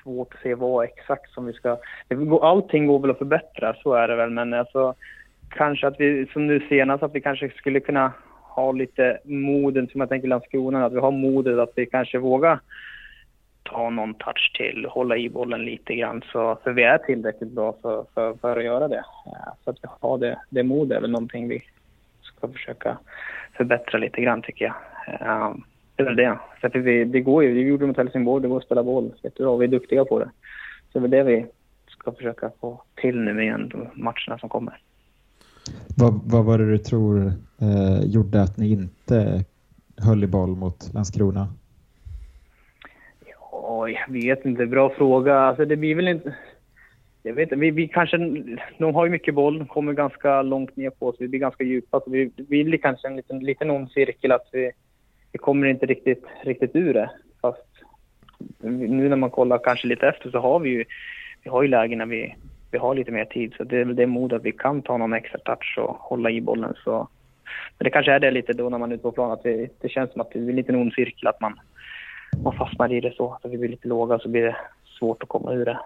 svårt att se vad exakt som vi ska... Allting går väl att förbättra, så är det väl. Men alltså, kanske att vi, som nu senast, att vi kanske skulle kunna ha lite moden, som jag tänker Landskrona, att vi har modet att vi kanske vågar ta någon touch till, hålla i bollen lite grann. Så, för vi är tillräckligt bra för, för, för att göra det. Så att vi har det, det modet är väl någonting vi ska försöka förbättra lite grann tycker jag. Det är väl det. Så att vi, det går ju, vi gjorde det mot Helsingborg, det går att spela boll jättebra. Vi är duktiga på det. Så det är väl det vi ska försöka få till nu igen, de matcherna som kommer. Vad, vad var det du tror eh, gjorde att ni inte höll i boll mot Landskrona? Ja, jag vet inte. Bra fråga. Alltså det blir väl inte... Jag vet inte. Vi, vi kanske... De har ju mycket boll, de kommer ganska långt ner på oss. Vi blir ganska djupa. Så vi, vi blir kanske en liten, liten ond cirkel att vi, vi kommer inte riktigt, riktigt ur det. Fast nu när man kollar kanske lite efter så har vi ju, vi har ju lägen när vi, vi har lite mer tid. Så det är väl det mod att vi kan ta någon extra touch och hålla i bollen. Så, men det kanske är det lite då när man är ute på plan, att vi, det känns som att det är en liten ond cirkel, att man, man fastnar i det så. Att vi blir lite låga så blir det svårt att komma ur det.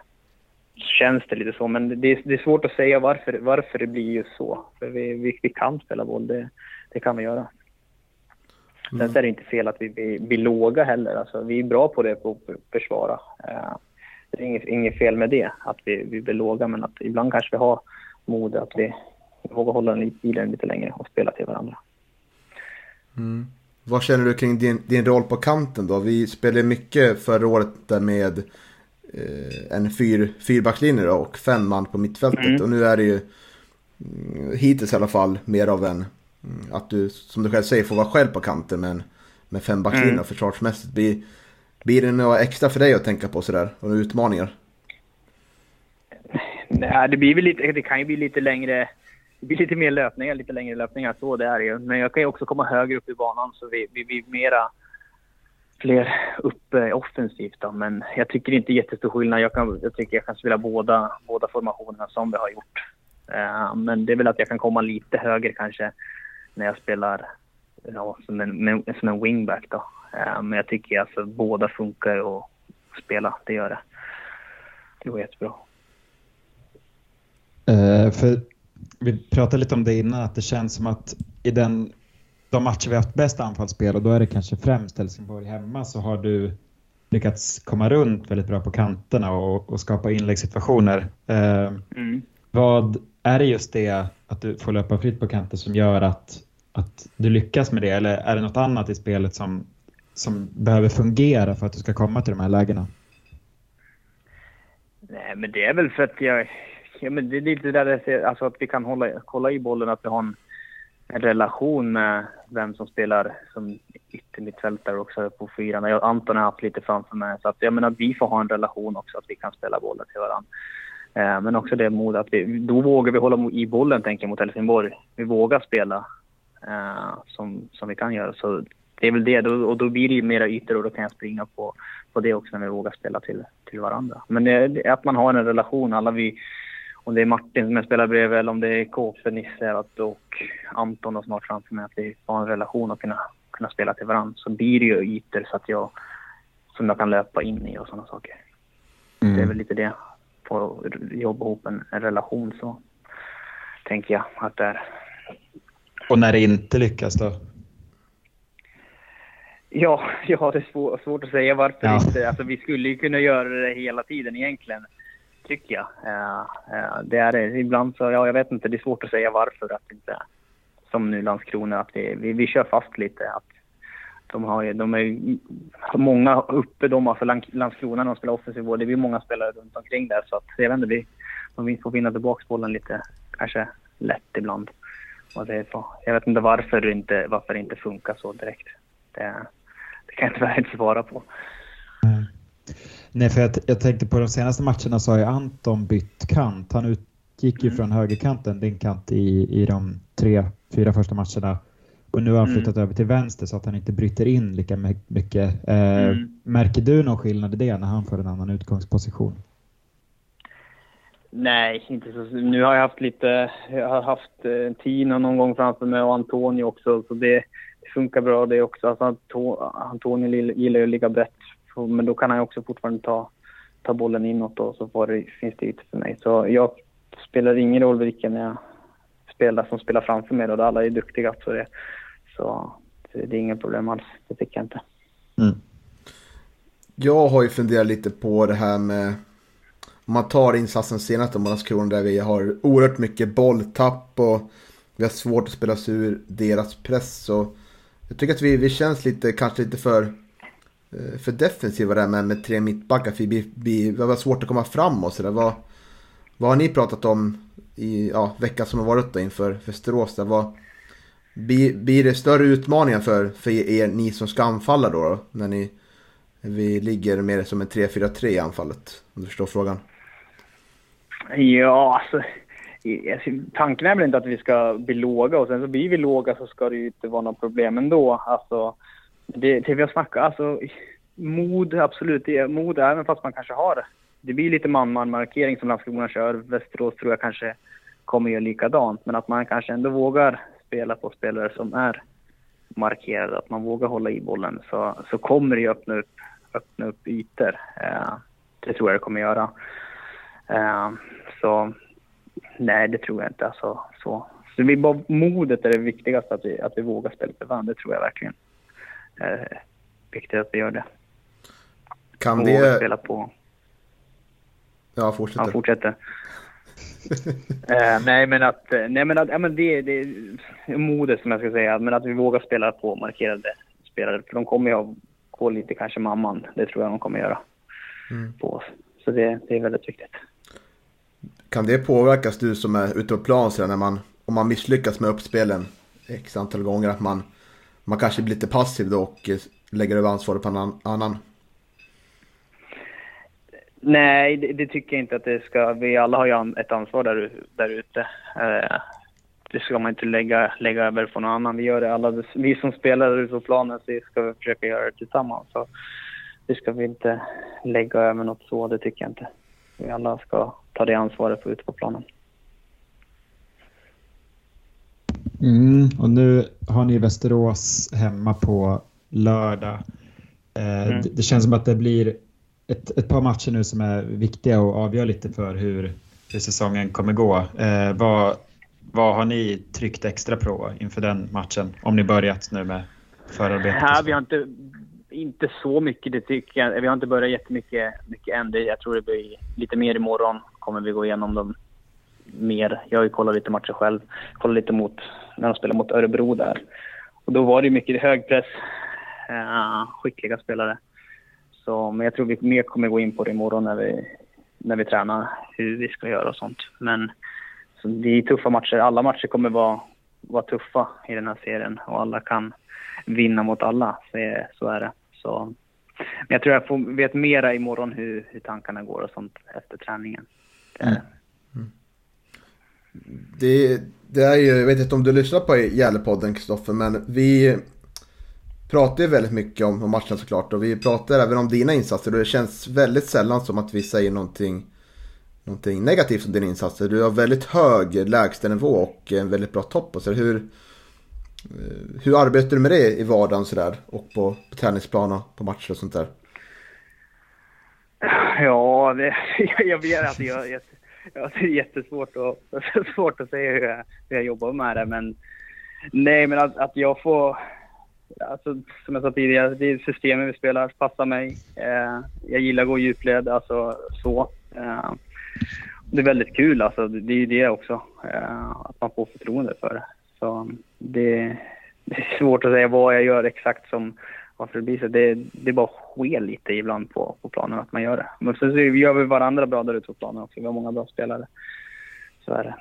Så känns det lite så, men det är, det är svårt att säga varför, varför det blir just så. För vi, vi, vi kan spela boll, det, det kan vi göra. Mm. Sen är det inte fel att vi blir, blir låga heller. Alltså, vi är bra på det, på att försvara. Uh, det är inget, inget fel med det, att vi, vi blir låga. Men att ibland kanske vi har mod att vi vågar hålla i den lite längre och spela till varandra. Mm. Vad känner du kring din, din roll på kanten då? Vi spelade mycket förra året där med eh, en fyr, fyrbackslinje och fem man på mittfältet. Mm. Och nu är det ju mm, hittills i alla fall mer av en Mm, att du, som du själv säger, får vara själv på kanten med, med fem backlinjer mm. försvarsmässigt. Blir, blir det något extra för dig att tänka på sådär? Och några utmaningar? Nej, det blir väl lite, det kan ju bli lite längre, det blir lite mer löpningar, lite längre löpningar, så det är ju. Men jag kan ju också komma högre upp i banan så vi, vi blir mera, fler uppe eh, offensivt då. Men jag tycker inte jättestor skillnad. Jag, kan, jag tycker jag kan spela båda, båda formationerna som vi har gjort. Uh, men det är väl att jag kan komma lite högre kanske när jag spelar ja, som, en, som en wingback. Då. Eh, men jag tycker alltså båda funkar att spela, det gör det. Det går jättebra. Uh, för vi pratade lite om det innan, att det känns som att i den, de matcher vi haft bäst anfallsspel, och då är det kanske främst Helsingborg hemma, så har du lyckats komma runt väldigt bra på kanterna och, och skapa inläggssituationer. Uh, mm. Vad är det just det att du får löpa fritt på kanten som gör att att du lyckas med det? Eller är det något annat i spelet som, som behöver fungera för att du ska komma till de här lägena? Nej, men det är väl för att jag... Ja, men det är lite där det ser, alltså att vi kan hålla, kolla i bollen, att vi har en, en relation med vem som spelar som yttermittfältare också på fyran. Jag, Anton har haft lite framför mig. Så att jag menar, vi får ha en relation också, att vi kan spela bollen till varandra. Eh, men också det mod att vi, då vågar vi hålla i bollen, tänker jag, mot Helsingborg. Vi vågar spela uh, som, som vi kan göra. Så det är väl det, då, och då blir det ju mera ytor och då kan jag springa på, på det också när vi vågar spela till, till varandra. Men det, att man har en relation, alla vi, om det är Martin som jag spelar bredvid eller om det är KF, Nisse och Anton och snart framför mig, att vi har en relation och kunna, kunna spela till varandra. Så blir det ju ytor så att jag, som jag kan löpa in i och sådana saker. Mm. Det är väl lite det, få jobba ihop en, en relation så tänker jag att det är. Och när det inte lyckas då? Ja, ja det är svår, svårt att säga varför ja. inte. Alltså, vi skulle ju kunna göra det hela tiden egentligen, tycker jag. Uh, uh, det är det. Ibland så, ja, jag vet inte, det är svårt att säga varför att inte, som nu Landskrona, att vi, vi, vi kör fast lite. Att de, har, de är många uppe, de alltså Landskrona, de spelar offensiv Det blir många spelare runt omkring där. Så att, jag vet inte, vi, de får vinna tillbaka bollen lite, kanske lätt ibland. Och det så. Jag vet inte varför det inte, varför det inte funkar så direkt. Det, det kan jag tyvärr inte svara på. Mm. Nej, för jag, jag tänkte på de senaste matcherna så har ju Anton bytt kant. Han utgick ju mm. från högerkanten, din kant, i, i de tre, fyra första matcherna. Och nu har han mm. flyttat mm. över till vänster så att han inte bryter in lika mycket. Eh, mm. Märker du någon skillnad i det när han får en annan utgångsposition? Nej, inte så. Nu har jag haft lite, jag har haft eh, Tina någon gång framför mig och Antonio också, så det, det funkar bra det också. Alltså, Antonio gillar ju att ligga brett, men då kan han också fortfarande ta, ta bollen inåt och så får det, finns det ytor för mig. Så jag spelar ingen roll vilken jag spelar som spelar framför mig då, alla är duktiga på det. Så det är inget problem alls, det tycker jag inte. Mm. Jag har ju funderat lite på det här med om man tar insatsen senast om Landskrona där vi har oerhört mycket bolltapp och vi har svårt att spela sig ur deras press. Så jag tycker att vi, vi känns lite, kanske lite för, eh, för defensiva där med, med tre mittbackar. vi, vi, vi, vi har svårt att komma fram och sådär. Vad, vad har ni pratat om i ja, veckan som har varit då inför Västerås? Där? Vad, blir, blir det större utmaningar för, för er, ni som ska anfalla då, då? När ni, vi ligger mer som en 3-4-3 i anfallet? Om du förstår frågan. Ja, alltså, alltså. Tanken är väl inte att vi ska bli låga och sen så blir vi låga så ska det ju inte vara något problem ändå. Alltså, det, det vi har snackat, alltså mod, absolut. Det, mod även fast man kanske har det blir lite man-man-markering som Landskrona kör. Västerås tror jag kanske kommer göra likadant. Men att man kanske ändå vågar spela på spelare som är markerade, att man vågar hålla i bollen så, så kommer det ju öppna upp, öppna upp ytor. Eh, det tror jag det kommer göra. Eh, så nej, det tror jag inte. Alltså, så. Så vi bara, modet är det viktigaste, att vi, att vi vågar spela för varandra. Det tror jag verkligen är viktigt att vi gör det. Kan det... spela på. Ja, fortsätter. Han fortsätter. uh, nej, men att, nej, men att, ja, men det, det är modet som jag ska säga. Men att vi vågar spela på markerade spelare. För de kommer ju ha gå lite kanske mamman. Det tror jag de kommer göra. Mm. På oss. Så det, det är väldigt viktigt. Kan det påverkas du som är ute på plan så när man, om man misslyckas med uppspelen x antal gånger att man, man kanske blir lite passiv då och eh, lägger över ansvaret på någon annan? Nej, det, det, tycker jag inte att det ska. Vi alla har ju ett ansvar där, där ute. Eh, det ska man inte lägga, lägga över på någon annan. Vi gör det alla. Vi som spelar ute på planen så ska vi försöka göra det tillsammans. Så det ska vi inte lägga över något så, det tycker jag inte. Vi alla ska ta det ansvaret på ute på planen. Mm, och nu har ni Västerås hemma på lördag. Eh, mm. det, det, känns som att det blir ett, ett par matcher nu som är viktiga och avgör lite för hur, hur säsongen kommer gå. Eh, vad, vad har ni tryckt extra på inför den matchen? Om ni börjat nu med förarbetet? Ja, vi har inte, inte så mycket, det tycker jag. Vi har inte börjat jättemycket mycket än. Jag tror det blir lite mer imorgon. Kommer vi gå igenom dem mer. Jag har ju kollat lite matcher själv. Kollat lite mot, när de spelade mot Örebro där. Och då var det mycket hög press. Uh, skickliga spelare. Så, men jag tror vi mer kommer gå in på det imorgon när vi, när vi tränar, hur vi ska göra och sånt. Men så det är tuffa matcher. Alla matcher kommer vara, vara tuffa i den här serien och alla kan vinna mot alla. Så är, så är det. Så, men jag tror jag får, vet mera imorgon hur, hur tankarna går och sånt efter träningen. Mm. mm. Det, det är ju, jag vet inte om du lyssnar på Gävlepodden Kristoffer, men vi pratar ju väldigt mycket om, om matchen såklart och vi pratar även om dina insatser och det känns väldigt sällan som att vi säger någonting, någonting negativt om dina insatser. Du har väldigt hög lägstanivå och en väldigt bra topp. Så hur, eh, hur arbetar du med det i vardagen sådär och på, på träningsplan och på matcher och sånt där? Ja, det, jag vet att jag, jag, jag, det är jättesvårt att, svårt att säga hur jag, hur jag jobbar med det men nej men att, att jag får alltså, som jag sa tidigare, det är systemet vi spelar, passar mig. Eh, jag gillar att gå djupled, alltså så. Eh, det är väldigt kul, alltså, det är ju det också, eh, att man får förtroende för det. Så det, det är svårt att säga vad jag gör exakt som varför det blir så. Det, det bara sker lite ibland på, på planen att man gör det. Men sen så gör vi varandra bra där ute på planen också. Vi har många bra spelare. Så är det.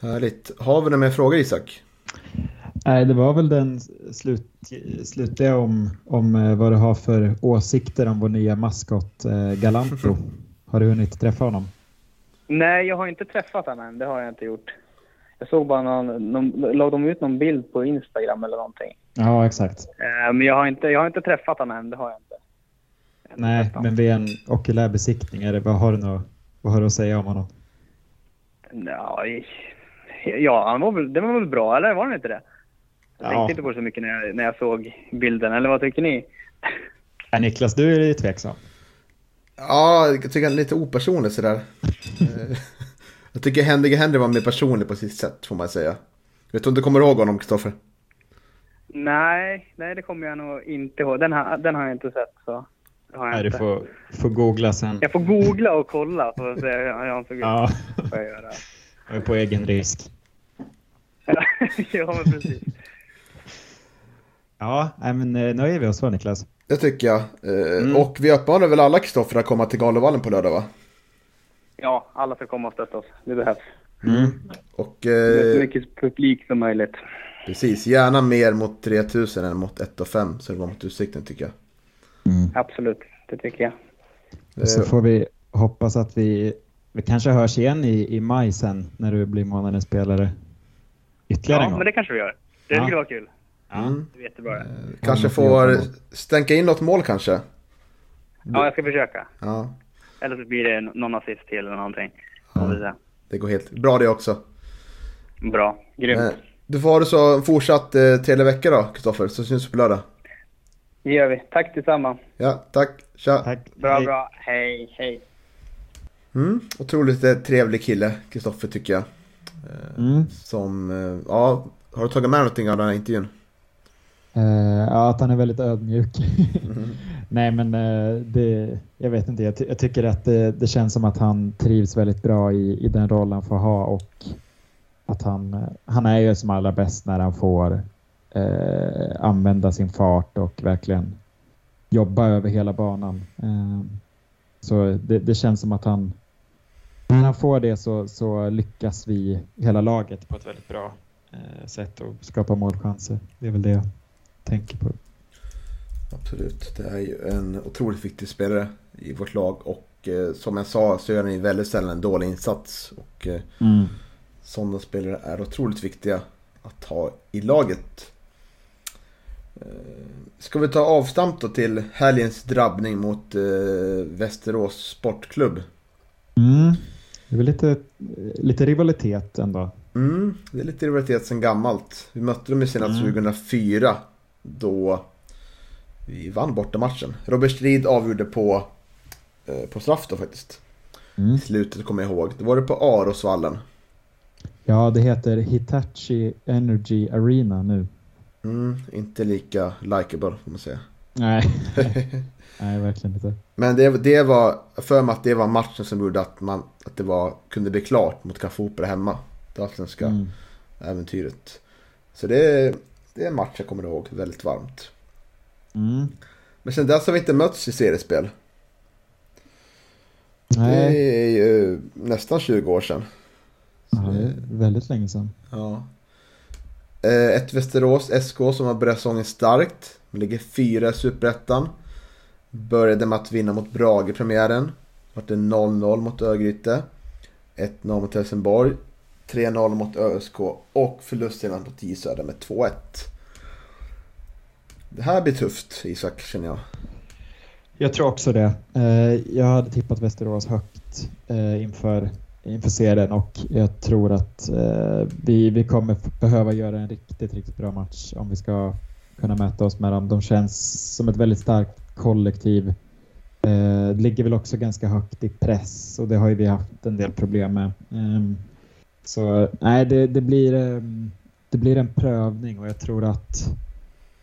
Härligt. Har vi några mer frågor Isak? Nej, det var väl den slut, slutliga om, om eh, vad du har för åsikter om vår nya maskot eh, Galanto. Har du hunnit träffa honom? Nej, jag har inte träffat honom än. Det har jag inte gjort. Jag såg bara någon, någon la de ut någon bild på Instagram eller någonting. Ja, exakt. Eh, men jag har, inte, jag har inte träffat honom än. Det har jag inte. Jag har inte Nej, men vid en okulär besiktning, är det, vad, har du nå, vad har du att säga om honom? Ja, ja han var väl, det var väl bra, eller var det inte det? Jag Ja. tänkte inte på det så mycket när jag, när jag såg bilden, eller vad tycker ni? Äh, Niklas, du är ju tveksam. Ja, jag tycker han är lite opersonlig sådär. Jag tycker Henry Henry var mer personlig på sitt sätt får man säga. Vet du om du kommer ihåg honom Kristoffer? Nej, nej det kommer jag nog inte ihåg. Den, har- den har jag inte sett. Så. Det har jag Nej, du inte. får, får googla sen. Jag får googla och kolla för att se hur han såg ut. Ja, Får jag göra. jag är på egen risk. ja, men precis. Ja, men eh, nöjer vi oss så Niklas. Det tycker jag. Eh, Och vi uppmanar väl alla Kristoffer att komma till Galovallen på lördag va? Ja, alla ska komma och stötta oss. Det behövs. Och Det är så eh, mycket publik som möjligt. precis, gärna mer mot 3000 än mot 1 och 5 så det var mot Utsikten tycker jag. Absolut, det tycker jag. Och så Eh, får vi hoppas att vi, vi kanske hörs igen i, i maj sen när du blir månadens spelare. Ytterligare en Ja, gång. men det kanske vi gör. Det Ja. skulle vara kul. Mm. Det är jättebra. det. Kanske får stänka in något mål kanske. Ja, jag ska försöka. Ja, Eller så blir det någon assist till eller någonting. Se. det går helt bra det också. Bra. Grymt. Eh, Du får ha det så en fortsatt eh, trevlig vecka då Kristoffer, så syns vi på lördag. Det gör vi. Tack detsamma. Ja, tack. Tja. Tack. Bra, Hej. bra. Hej, hej. Mm, otroligt eh, trevlig kille, Kristoffer tycker jag. Mm. Som, eh, ja, har du tagit med någonting av den här intervjun? Eh, ja, att han är väldigt ödmjuk. Nej, men eh, det, jag vet inte. Jag, ty- jag tycker att det, det känns som att han trivs väldigt bra i, i den roll han får ha och att han, han är ju som allra bäst när han får eh, använda sin fart och verkligen jobba över hela banan. Eh, så det, det känns som att han när han får det så, så lyckas vi hela laget på ett väldigt bra eh, sätt och skapa målchanser. Det är väl det tänker på. Absolut, det är ju en otroligt viktig spelare i vårt lag och eh, som jag sa så gör han ju väldigt sällan en dålig insats. Och eh, sådana spelare är otroligt viktiga att ha i laget. Eh, ska vi ta avstamp då till helgens drabbning mot eh, Västerås Sportklubb? Mm. Det är väl lite, lite rivalitet ändå. Mm, det är lite rivalitet sen gammalt. Vi mötte dem ju senast Mm. 2004 då vi vann borta matchen. Robert Strid avgjorde på, eh, på straff då faktiskt. Mm. I slutet kommer jag ihåg. Då var det på Arosvallen. Ja, det heter Hitachi Energy Arena nu. Mm, inte lika likeable får man säga. Nej, Nej verkligen inte. Men det, det var, för mig att det var matchen som gjorde att, man, att det var, kunde bli klart mot Café Opera hemma. Det allsvenska Mm. äventyret. Så det, det är en match jag kommer ihåg väldigt varmt. Mm. Men sen dess har vi inte mötts i seriespel. Nej, Det är ju nästan 20 år sedan. ja, det är väldigt länge sedan. Ja. Eh, Ett Västerås SK som har börjat säsongen starkt. De ligger fyra i Superettan. Började med att vinna mot Brage i premiären. Vart det 0-0 mot Örgryte. 1-0 mot Helsingborg. 3-0 mot ÖSK och förlusten mot J Södra med 2-1. Det här blir tufft Isak känner jag. Jag tror också det. Eh, jag hade tippat Västerås högt eh, inför, inför serien och jag tror att eh, vi, vi kommer behöva göra en riktigt, riktigt bra match om vi ska kunna mäta oss med dem. De känns som ett väldigt starkt kollektiv. Det Ligger väl också ganska högt i press och det har ju vi haft en del problem med. Ehm, så nej, det, det, blir, ehm, det blir en prövning och jag tror att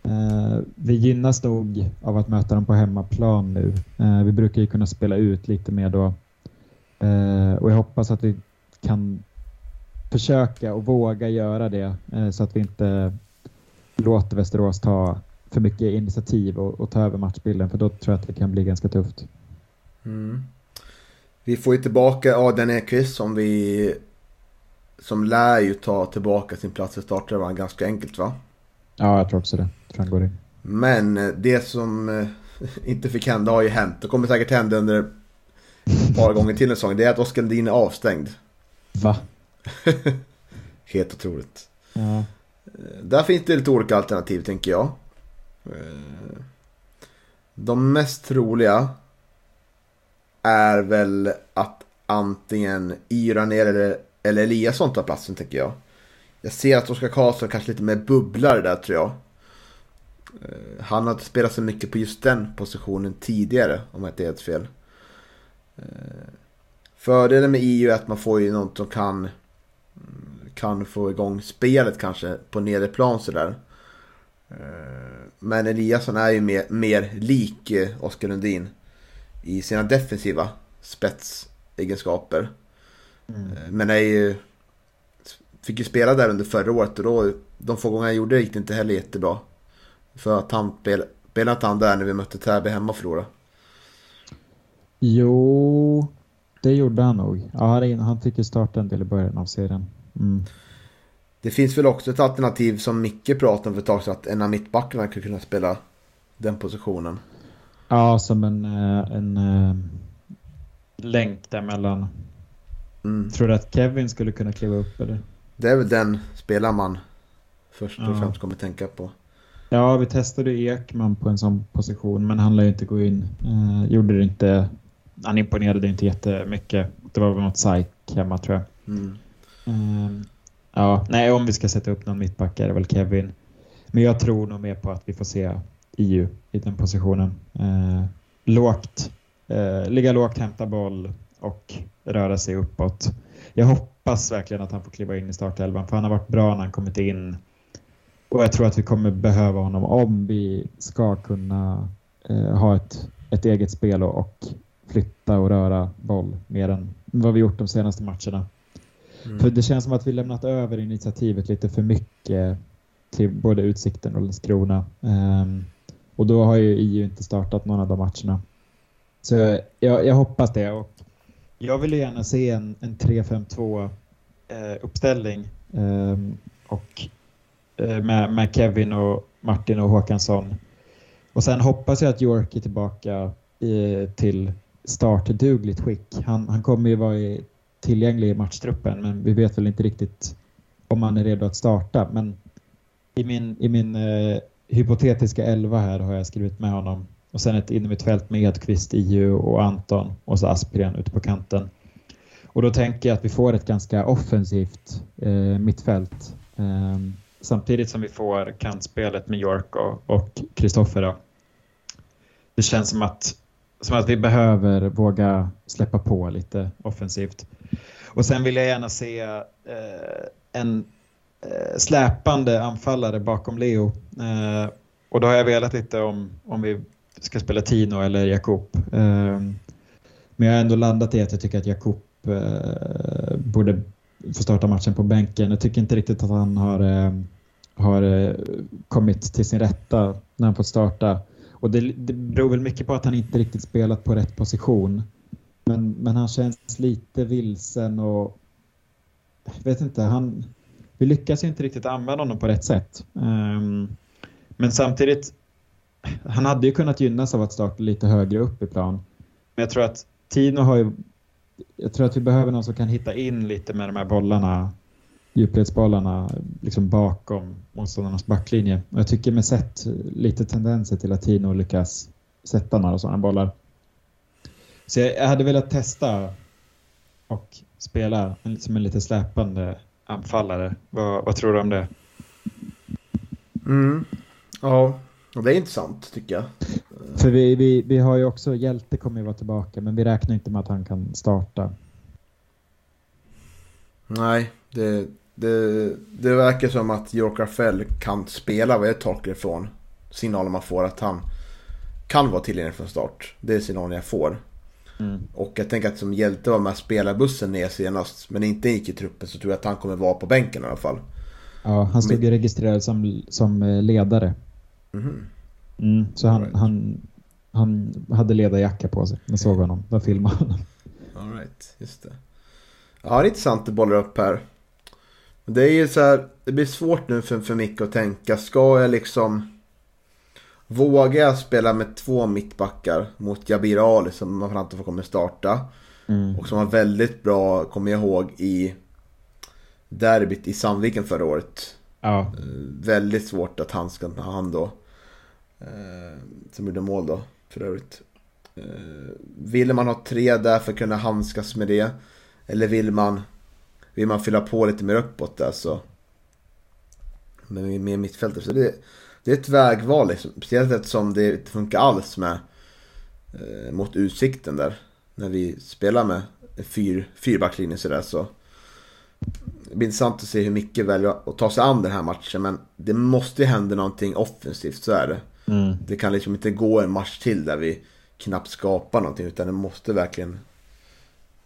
Eh, vi gynnas nog av att möta dem på hemmaplan nu. Eh, vi brukar ju kunna spela ut lite mer då. Eh, och jag hoppas att vi kan försöka och våga göra det eh, så att vi inte låter Västerås ta för mycket initiativ och, och, ta över matchbilden för då tror jag att det kan bli ganska tufft. Mm. Vi får ju tillbaka Adrian Ekvist som vi som lär ju ta tillbaka sin plats i startelvan ganska enkelt va? Ja, jag tror också det. Jag tror han går in. Men eh, det som eh, inte fick hända har ju hänt. Det kommer säkert hända under ett par gånger till en säsong. Det är att Oskar Lundin är avstängd. Va? Helt otroligt. Ja. Eh, där finns det lite olika alternativ tänker jag. De mest troliga är väl att antingen Yra ner eller, Eliasson tar platsen tänker jag. Jag ser att Oskar Karlsson kanske lite mer bubblar där tror jag. Eh, han har inte spelat så mycket på just den positionen tidigare om jag inte är helt fel. Eh, fördelen med EU är att man får ju något som kan, mm, kan få igång spelet kanske på nedre plan sådär. Eh, men Eliasson är ju mer, mer lik Oskar Lundin i sina defensiva spetsegenskaper. Mm. Men är ju, fick ju spela där under förra året och då, de få gånger jag gjorde det gick det inte heller jättebra. För att han spelade inte han där när vi mötte Täby hemma och förlorade? Jo, det gjorde han nog. Ja, han fick ju starta en del i början av serien. Mm. Det finns väl också ett alternativ som Micke pratade om för ett tag sedan att en av mittbackarna skulle kunna spela den positionen. Ja, som en, eh, en, en eh, länk däremellan. Mm. Tror du att Kevin skulle kunna kliva upp eller? Det är väl den spelare man först och ja. främst kommer tänka på. Ja, vi testade Ekman på en sån position, men han lär ju inte gå in. Eh, gjorde det inte. Han imponerade inte jättemycket. Det var väl något psyk hemma tror jag. Mm. Eh, ja, nej, om vi ska sätta upp någon mittback är det väl Kevin. Men jag tror nog mer på att vi får se EU i den positionen. Eh, lågt, eh, ligga lågt, hämta boll och röra sig uppåt. Jag hoppas verkligen att han får kliva in i startelvan för han har varit bra när han kommit in och jag tror att vi kommer behöva honom om vi ska kunna eh, ha ett, ett eget spel och, och, flytta och röra boll mer än vad vi gjort de senaste matcherna. Mm. För det känns som att vi lämnat över initiativet lite för mycket till både Utsikten och Landskrona. Um, och då har ju EU inte startat någon av de matcherna. Så jag, jag hoppas det. Och jag vill gärna se en, en 3-5-2 eh, uppställning. eh, och Eh, med, med Kevin och Martin och Håkansson. Och sen hoppas jag att York är tillbaka i, till startdugligt skick. Han, han kommer ju vara i, tillgänglig i matchtruppen men vi vet väl inte riktigt om han är redo att starta. Men i min, i min eh, hypotetiska elva här har jag skrivit med honom. Och sen ett innermittfält med Edqvist, IU och Anton och så Aspgren ute på kanten. Och då tänker jag att vi får ett ganska offensivt eh, mittfält. Eh, samtidigt som vi får kantspelet med York och Kristoffer. Det känns som att, som att vi behöver våga släppa på lite offensivt. Och sen vill jag gärna se eh, en eh, släpande anfallare bakom Leo. Eh, och då har jag velat lite om, om vi ska spela Tino eller Jakob. Ehm, men jag har ändå landat i att jag tycker att Jakob eh, borde få starta matchen på bänken. Jag tycker inte riktigt att han har, eh, har eh, kommit till sin rätta när han fått starta. Och det, det beror väl mycket på att han inte riktigt spelat på rätt position. Men, men han känns lite vilsen och jag vet inte, han, vi lyckas inte riktigt använda honom på rätt sätt. Um, men samtidigt, han hade ju kunnat gynnas av att starta lite högre upp i plan. Men jag tror att Tino har ju jag tror att vi behöver någon som kan hitta in lite med de här bollarna, djupledsbollarna liksom bakom motståndarnas backlinje. Och jag tycker mig sett lite tendenser till att Tino lyckas sätta några sådana bollar. Så jag hade velat testa och spela som en lite släpande anfallare. Vad, vad tror du om det? Mm. Ja, och det är intressant tycker jag. För vi, vi, vi har ju också, Hjälte kommer ju vara tillbaka men vi räknar inte med att han kan starta. Nej, det, det, det verkar som att York Fell kan spela vad jag tolkar ifrån signalen man får att han kan vara tillgänglig från start. Det är signalen jag får. Mm. Och jag tänker att som Hjälte var med spelarbussen ner senast, men inte gick i truppen så tror jag att han kommer vara på bänken i alla fall. Ja, han stod ju registrerad som, som eh, ledare. Mm, så han, Right. han, han hade ledarjacka på sig. Jag såg honom. De filmade honom. All right, just det. Ja, det är intressant att bolla upp här. Det är ju så här, det blir svårt nu för, för Micke att tänka. Ska jag liksom våga jag spela med två mittbackar mot Jabir Ali som man framför får kommer starta. Mm. Och som var väldigt bra, kommer jag ihåg, i derbyt i Sandviken förra året. Ja, Eh, väldigt svårt att han ska ta hand då. Eh, som gjorde mål då, för övrigt. Eh, vill man ha tre där för att kunna handskas med det? Eller vill man, vill man fylla på lite mer uppåt där så? Med, med mittfältet. Så det, det är ett vägval liksom. Speciellt eftersom det inte funkar alls med eh, mot utsikten där. När vi spelar med en fyr, fyrbacklinje sådär så. Det blir intressant att se hur mycket väljer att ta sig an den här matchen. Men det måste ju hända någonting offensivt, så är det mm. Det kan liksom inte gå en match till där vi knappt skapar någonting. Utan det måste verkligen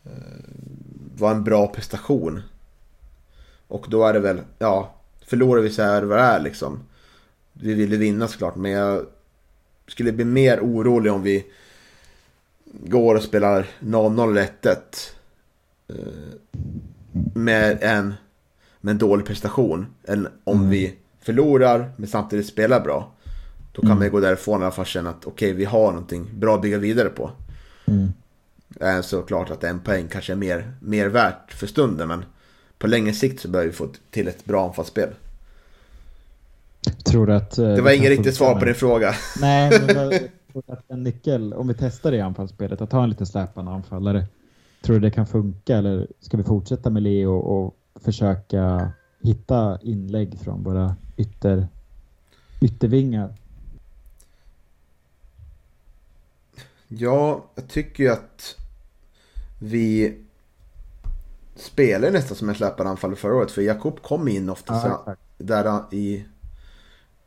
eh, vara en bra prestation. Och då är det väl, ja, förlorar vi så här vad det är liksom. Vi vill ju vinna såklart, men jag skulle bli mer orolig om vi går och spelar 0-0 eller 1-1. eh, Med en, med en dålig prestation. Än om Mm. vi förlorar men samtidigt spelar bra. Då kan Mm. man ju gå därifrån i alla fall känna att okej, vi har någonting bra att bygga vidare på. Mm. Såklart att en poäng kanske är mer, mer värt för stunden men på längre sikt så behöver vi få till ett bra anfallsspel. Tror att... eh, Det var kan ingen riktigt svar på din fråga. Nej, men jag tror att en nyckel, om vi testar det i anfallsspelet, att ha en lite släpande anfallare. Tror du det kan funka eller ska vi fortsätta med Leo och försöka hitta inlägg från våra ytter, yttervingar? Ja, jag tycker ju att vi spelar nästan som en släpande anfallare förra året. För Jakob kom in ofta exakt. där han- i,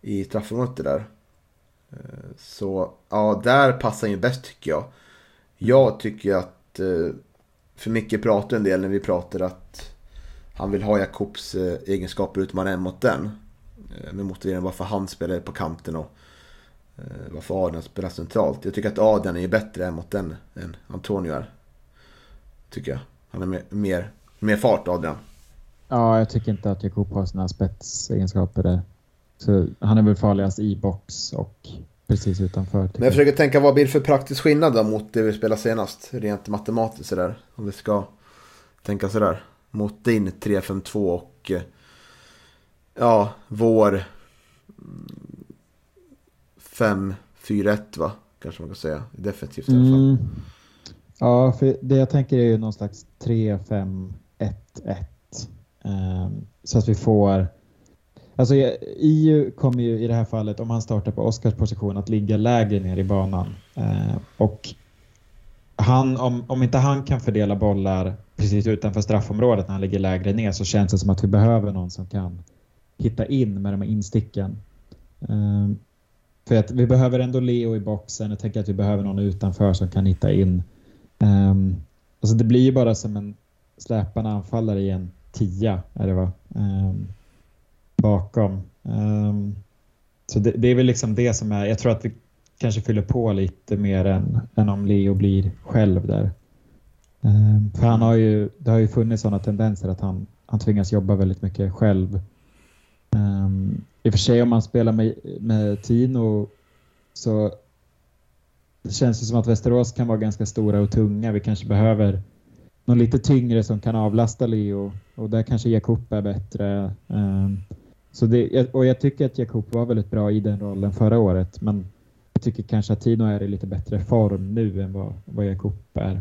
i straffområdet det där. Eh, Så ja, där passar han ju bäst tycker jag. Jag tycker att, eh, för mycket pratar en del när vi pratar att han vill ha Jakobs eh, egenskaper utmana en mot den. Med motiveringen varför han spelar på kanten och varför Adrian spelar centralt. Jag tycker att Adrian är bättre mot den än Antonio är. Tycker jag. Han är mer, mer, mer fart Adrian. Ja, jag tycker inte att Jakob har såna spetsegenskaper där. Så han är väl farligast i box och precis utanför. Men jag försöker tänka vad blir det för praktisk skillnad då mot det vi spelade senast? Rent matematiskt sådär. Om vi ska tänka sådär. Mot din 3-5-2 och eh, ja, vår mm, 5-4-1 va? Kanske man kan säga. Defensivt i alla fall. Mm. Ja, för det jag tänker är ju någon slags 3-5-1-1. Um, ehm, så att vi får... Alltså EU kommer ju i det här fallet, om han startar på Oskars position, att ligga lägre ner i banan. Uh, och han, om, om inte han kan fördela bollar precis utanför straffområdet när han ligger lägre ner så känns det som att vi behöver någon som kan hitta in med de här insticken. Ehm, för att vi behöver ändå Leo i boxen. Jag tänker att vi behöver någon utanför som kan hitta in. Um, alltså det blir ju bara som en släpande anfallare i en tia, är det va? Um, bakom. Um, så det, det är väl liksom det som är, jag tror att vi kanske fyller på lite mer än, än om Leo blir själv där. Um, för han har ju, det har ju funnits sådana tendenser att han, han tvingas jobba väldigt mycket själv. Um, I och för sig om man spelar med, med Tino så känns det som att Västerås kan vara ganska stora och tunga. Vi kanske behöver någon lite tyngre som kan avlasta Leo och där kanske Jakob är bättre. Um, så det, och jag tycker att Jakob var väldigt bra i den rollen förra året men jag tycker kanske att Tino är i lite bättre form nu än vad, vad Jakob är.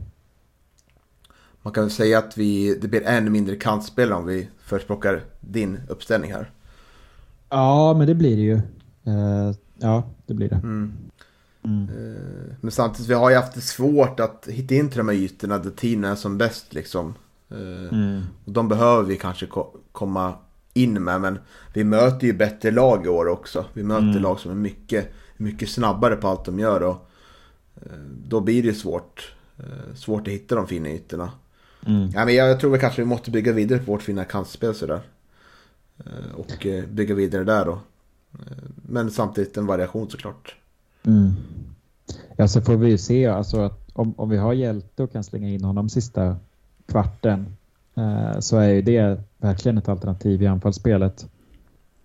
Man kan väl säga att vi, det blir ännu mindre kantspel om vi förespråkar din uppställning här. Ja, men det blir det ju. Uh, ja, det blir det. Mm. Mm. Eh, Men samtidigt, vi har ju haft det svårt att hitta in till de här ytorna där tiden är som bäst liksom. Eh, Mm. Och de behöver vi kanske ko- komma in med, men vi möter ju bättre lag i år också. Vi möter Mm. lag som är mycket, mycket snabbare på allt de gör och då blir det svårt. Svårt att hitta de fina ytorna. Mm. Ja, men jag tror väl kanske vi måste bygga vidare på vårt fina kantspel sådär. Eh, och eh, bygga vidare där då. Eh, men samtidigt en variation såklart. Mm. Ja, så får vi ju se alltså att om, om vi har Hjälte och kan slänga in honom sista kvarten eh, så är ju det verkligen ett alternativ i anfallsspelet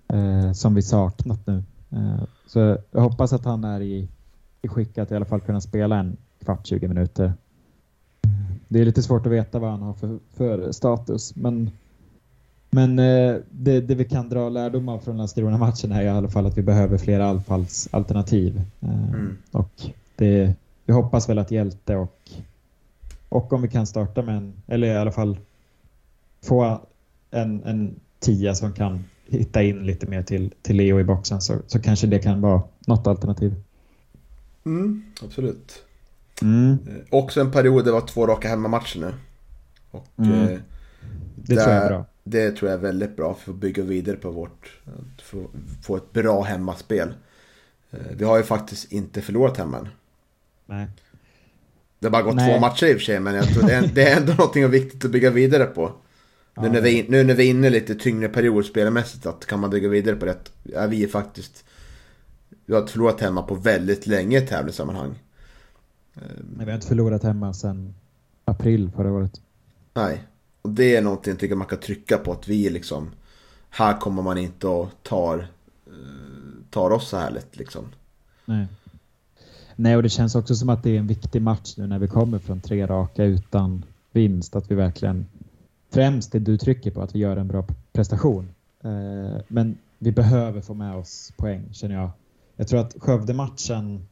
eh, som vi saknat nu. Eh, så jag hoppas att han är i, i skick att i alla fall kunna spela en kvart, 20 minuter. Det är lite svårt att veta vad han har för, för status, men men eh, det, det vi kan dra lärdom av från Landskrona-matchen är i alla fall att vi behöver fler anfallsalternativ. Eh, Mm. Och det, vi hoppas väl att Hjälte och, och om vi kan starta med en, eller i alla fall få en, en tia som kan hitta in lite mer till, till Leo i boxen så, så kanske det kan vara något alternativ. Mm, absolut. Mm, Eh, också en period det var två raka hemmamatcher nu. Och Mm. eh, det tror jag är bra. Det tror jag är väldigt bra för att bygga vidare på vårt, att få, få ett bra hemmaspel. Eh, Vi har ju faktiskt inte förlorat hemma än. Nej. Det har bara gått Nej. två matcher i och för sig, men jag tror det är, det är ändå någonting viktigt att bygga vidare på. Nu, Ja, när vi, nu när vi är inne i lite tyngre period spelmässigt, att kan man bygga vidare på det. Ja, vi är faktiskt... Vi har inte förlorat hemma på väldigt länge i tävlingssammanhang. Men vi har inte förlorat hemma sedan april förra året. Nej. Och det är någonting jag tycker man kan trycka på, att vi liksom... Här kommer man inte och tar, eh, tar oss så här lätt liksom. Nej. Nej, och det känns också som att det är en viktig match nu när vi kommer från tre raka utan vinst. Att vi verkligen, främst det du trycker på, att vi gör en bra prestation. Eh, men vi behöver få med oss poäng, känner jag. Jag tror att Skövde-matchen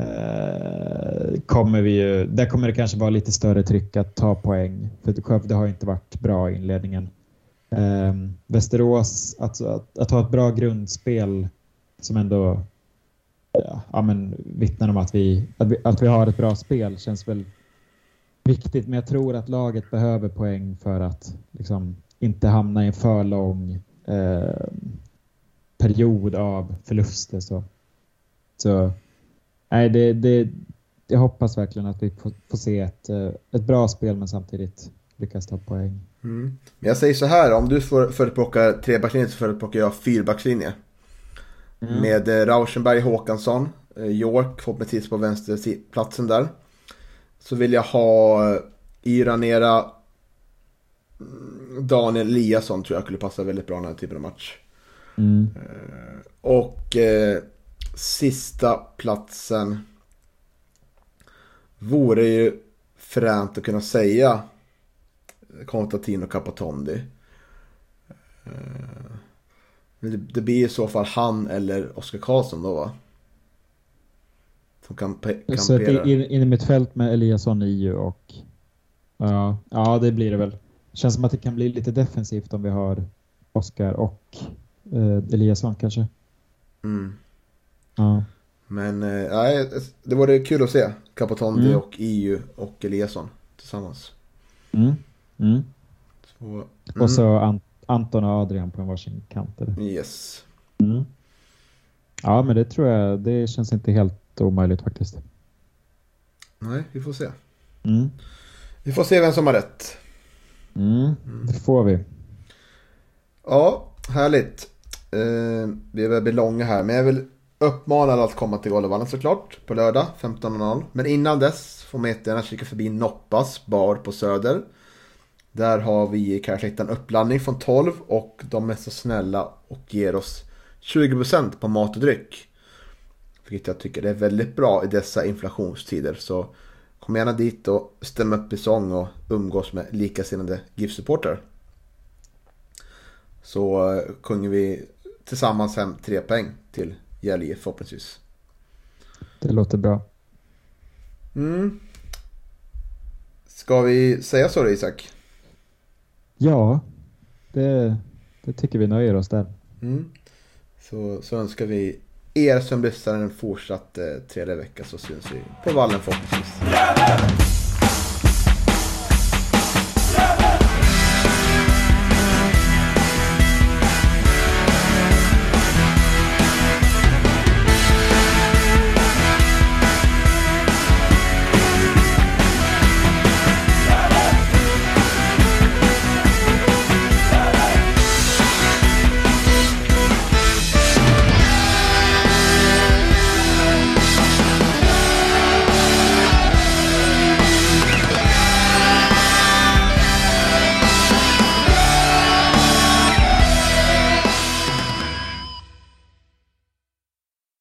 Eh, kommer vi ju, där kommer det kanske vara lite större tryck att ta poäng. För Skövde har inte varit bra i inledningen. Eh, Västerås, alltså att, att ha ett bra grundspel som ändå ja, ja, men vittnar om att vi, att vi, att vi har ett bra spel känns väl viktigt. Men jag tror att laget behöver poäng för att liksom, inte hamna i en för lång eh, period av förluster. Så, så nej, det, det, jag hoppas verkligen att vi får, får se ett, eh, ett bra spel men samtidigt lyckas ta poäng. Mm. Men jag säger så här, om du för- förespråkar trebackslinje så förespråkar jag fyrbackslinje. Mm. Med eh, Rauschenberg, Håkansson, eh, York förhoppningsvis på vänsterplatsen där. Så vill jag ha Iranera, mm, Daniel Eliasson tror jag skulle passa väldigt bra den här typen av match. Mm. Och sista platsen vore ju fränt att kunna säga Konstantino Capotondi. Eh, men det, blir i så fall han eller Oskar Karlsson då va? Som kan, pe- Så kampera. in, in i mitt fält med Eliasson, Iu och... Ja, ja, det blir det väl. Känns som att det kan bli lite defensivt om vi har Oskar och eh, Eliasson kanske. Mm. Men eh, det vore kul att se Capotondi Mm. och EU och Eliasson tillsammans. Mm. Mm. Så, mm, Och så An- Anton och Adrian på en varsin kant. Eller? Yes. Mm. Ja, men det tror jag, det känns inte helt omöjligt faktiskt. Nej, vi får se. Mm. Vi får se vem som har rätt. Mm. Det får vi. Ja, härligt. Eh, vi börjar bli långa här, men jag vill Uppmanar att komma till Galovallen såklart på lördag 15.00. Men innan dess får man jättegärna kika förbi Noppas bar på Söder. Där har vi kanske hittat en uppladdning från 12 och de är så snälla och ger oss 20% på mat och dryck. Vilket jag tycker är väldigt bra i dessa inflationstider. Så kom gärna dit och stäm upp i sång och umgås med likasinnade GIF-supportrar. Så eh, sjunger vi tillsammans hem tre poäng till Gäll förhoppningsvis. Det låter bra. Mm. Ska vi säga så då Isak? Ja, det, det tycker vi nöjer oss där. Mm. Så, så önskar vi er som lyssnar en fortsatt eh, trevlig vecka så syns vi på vallen förhoppningsvis.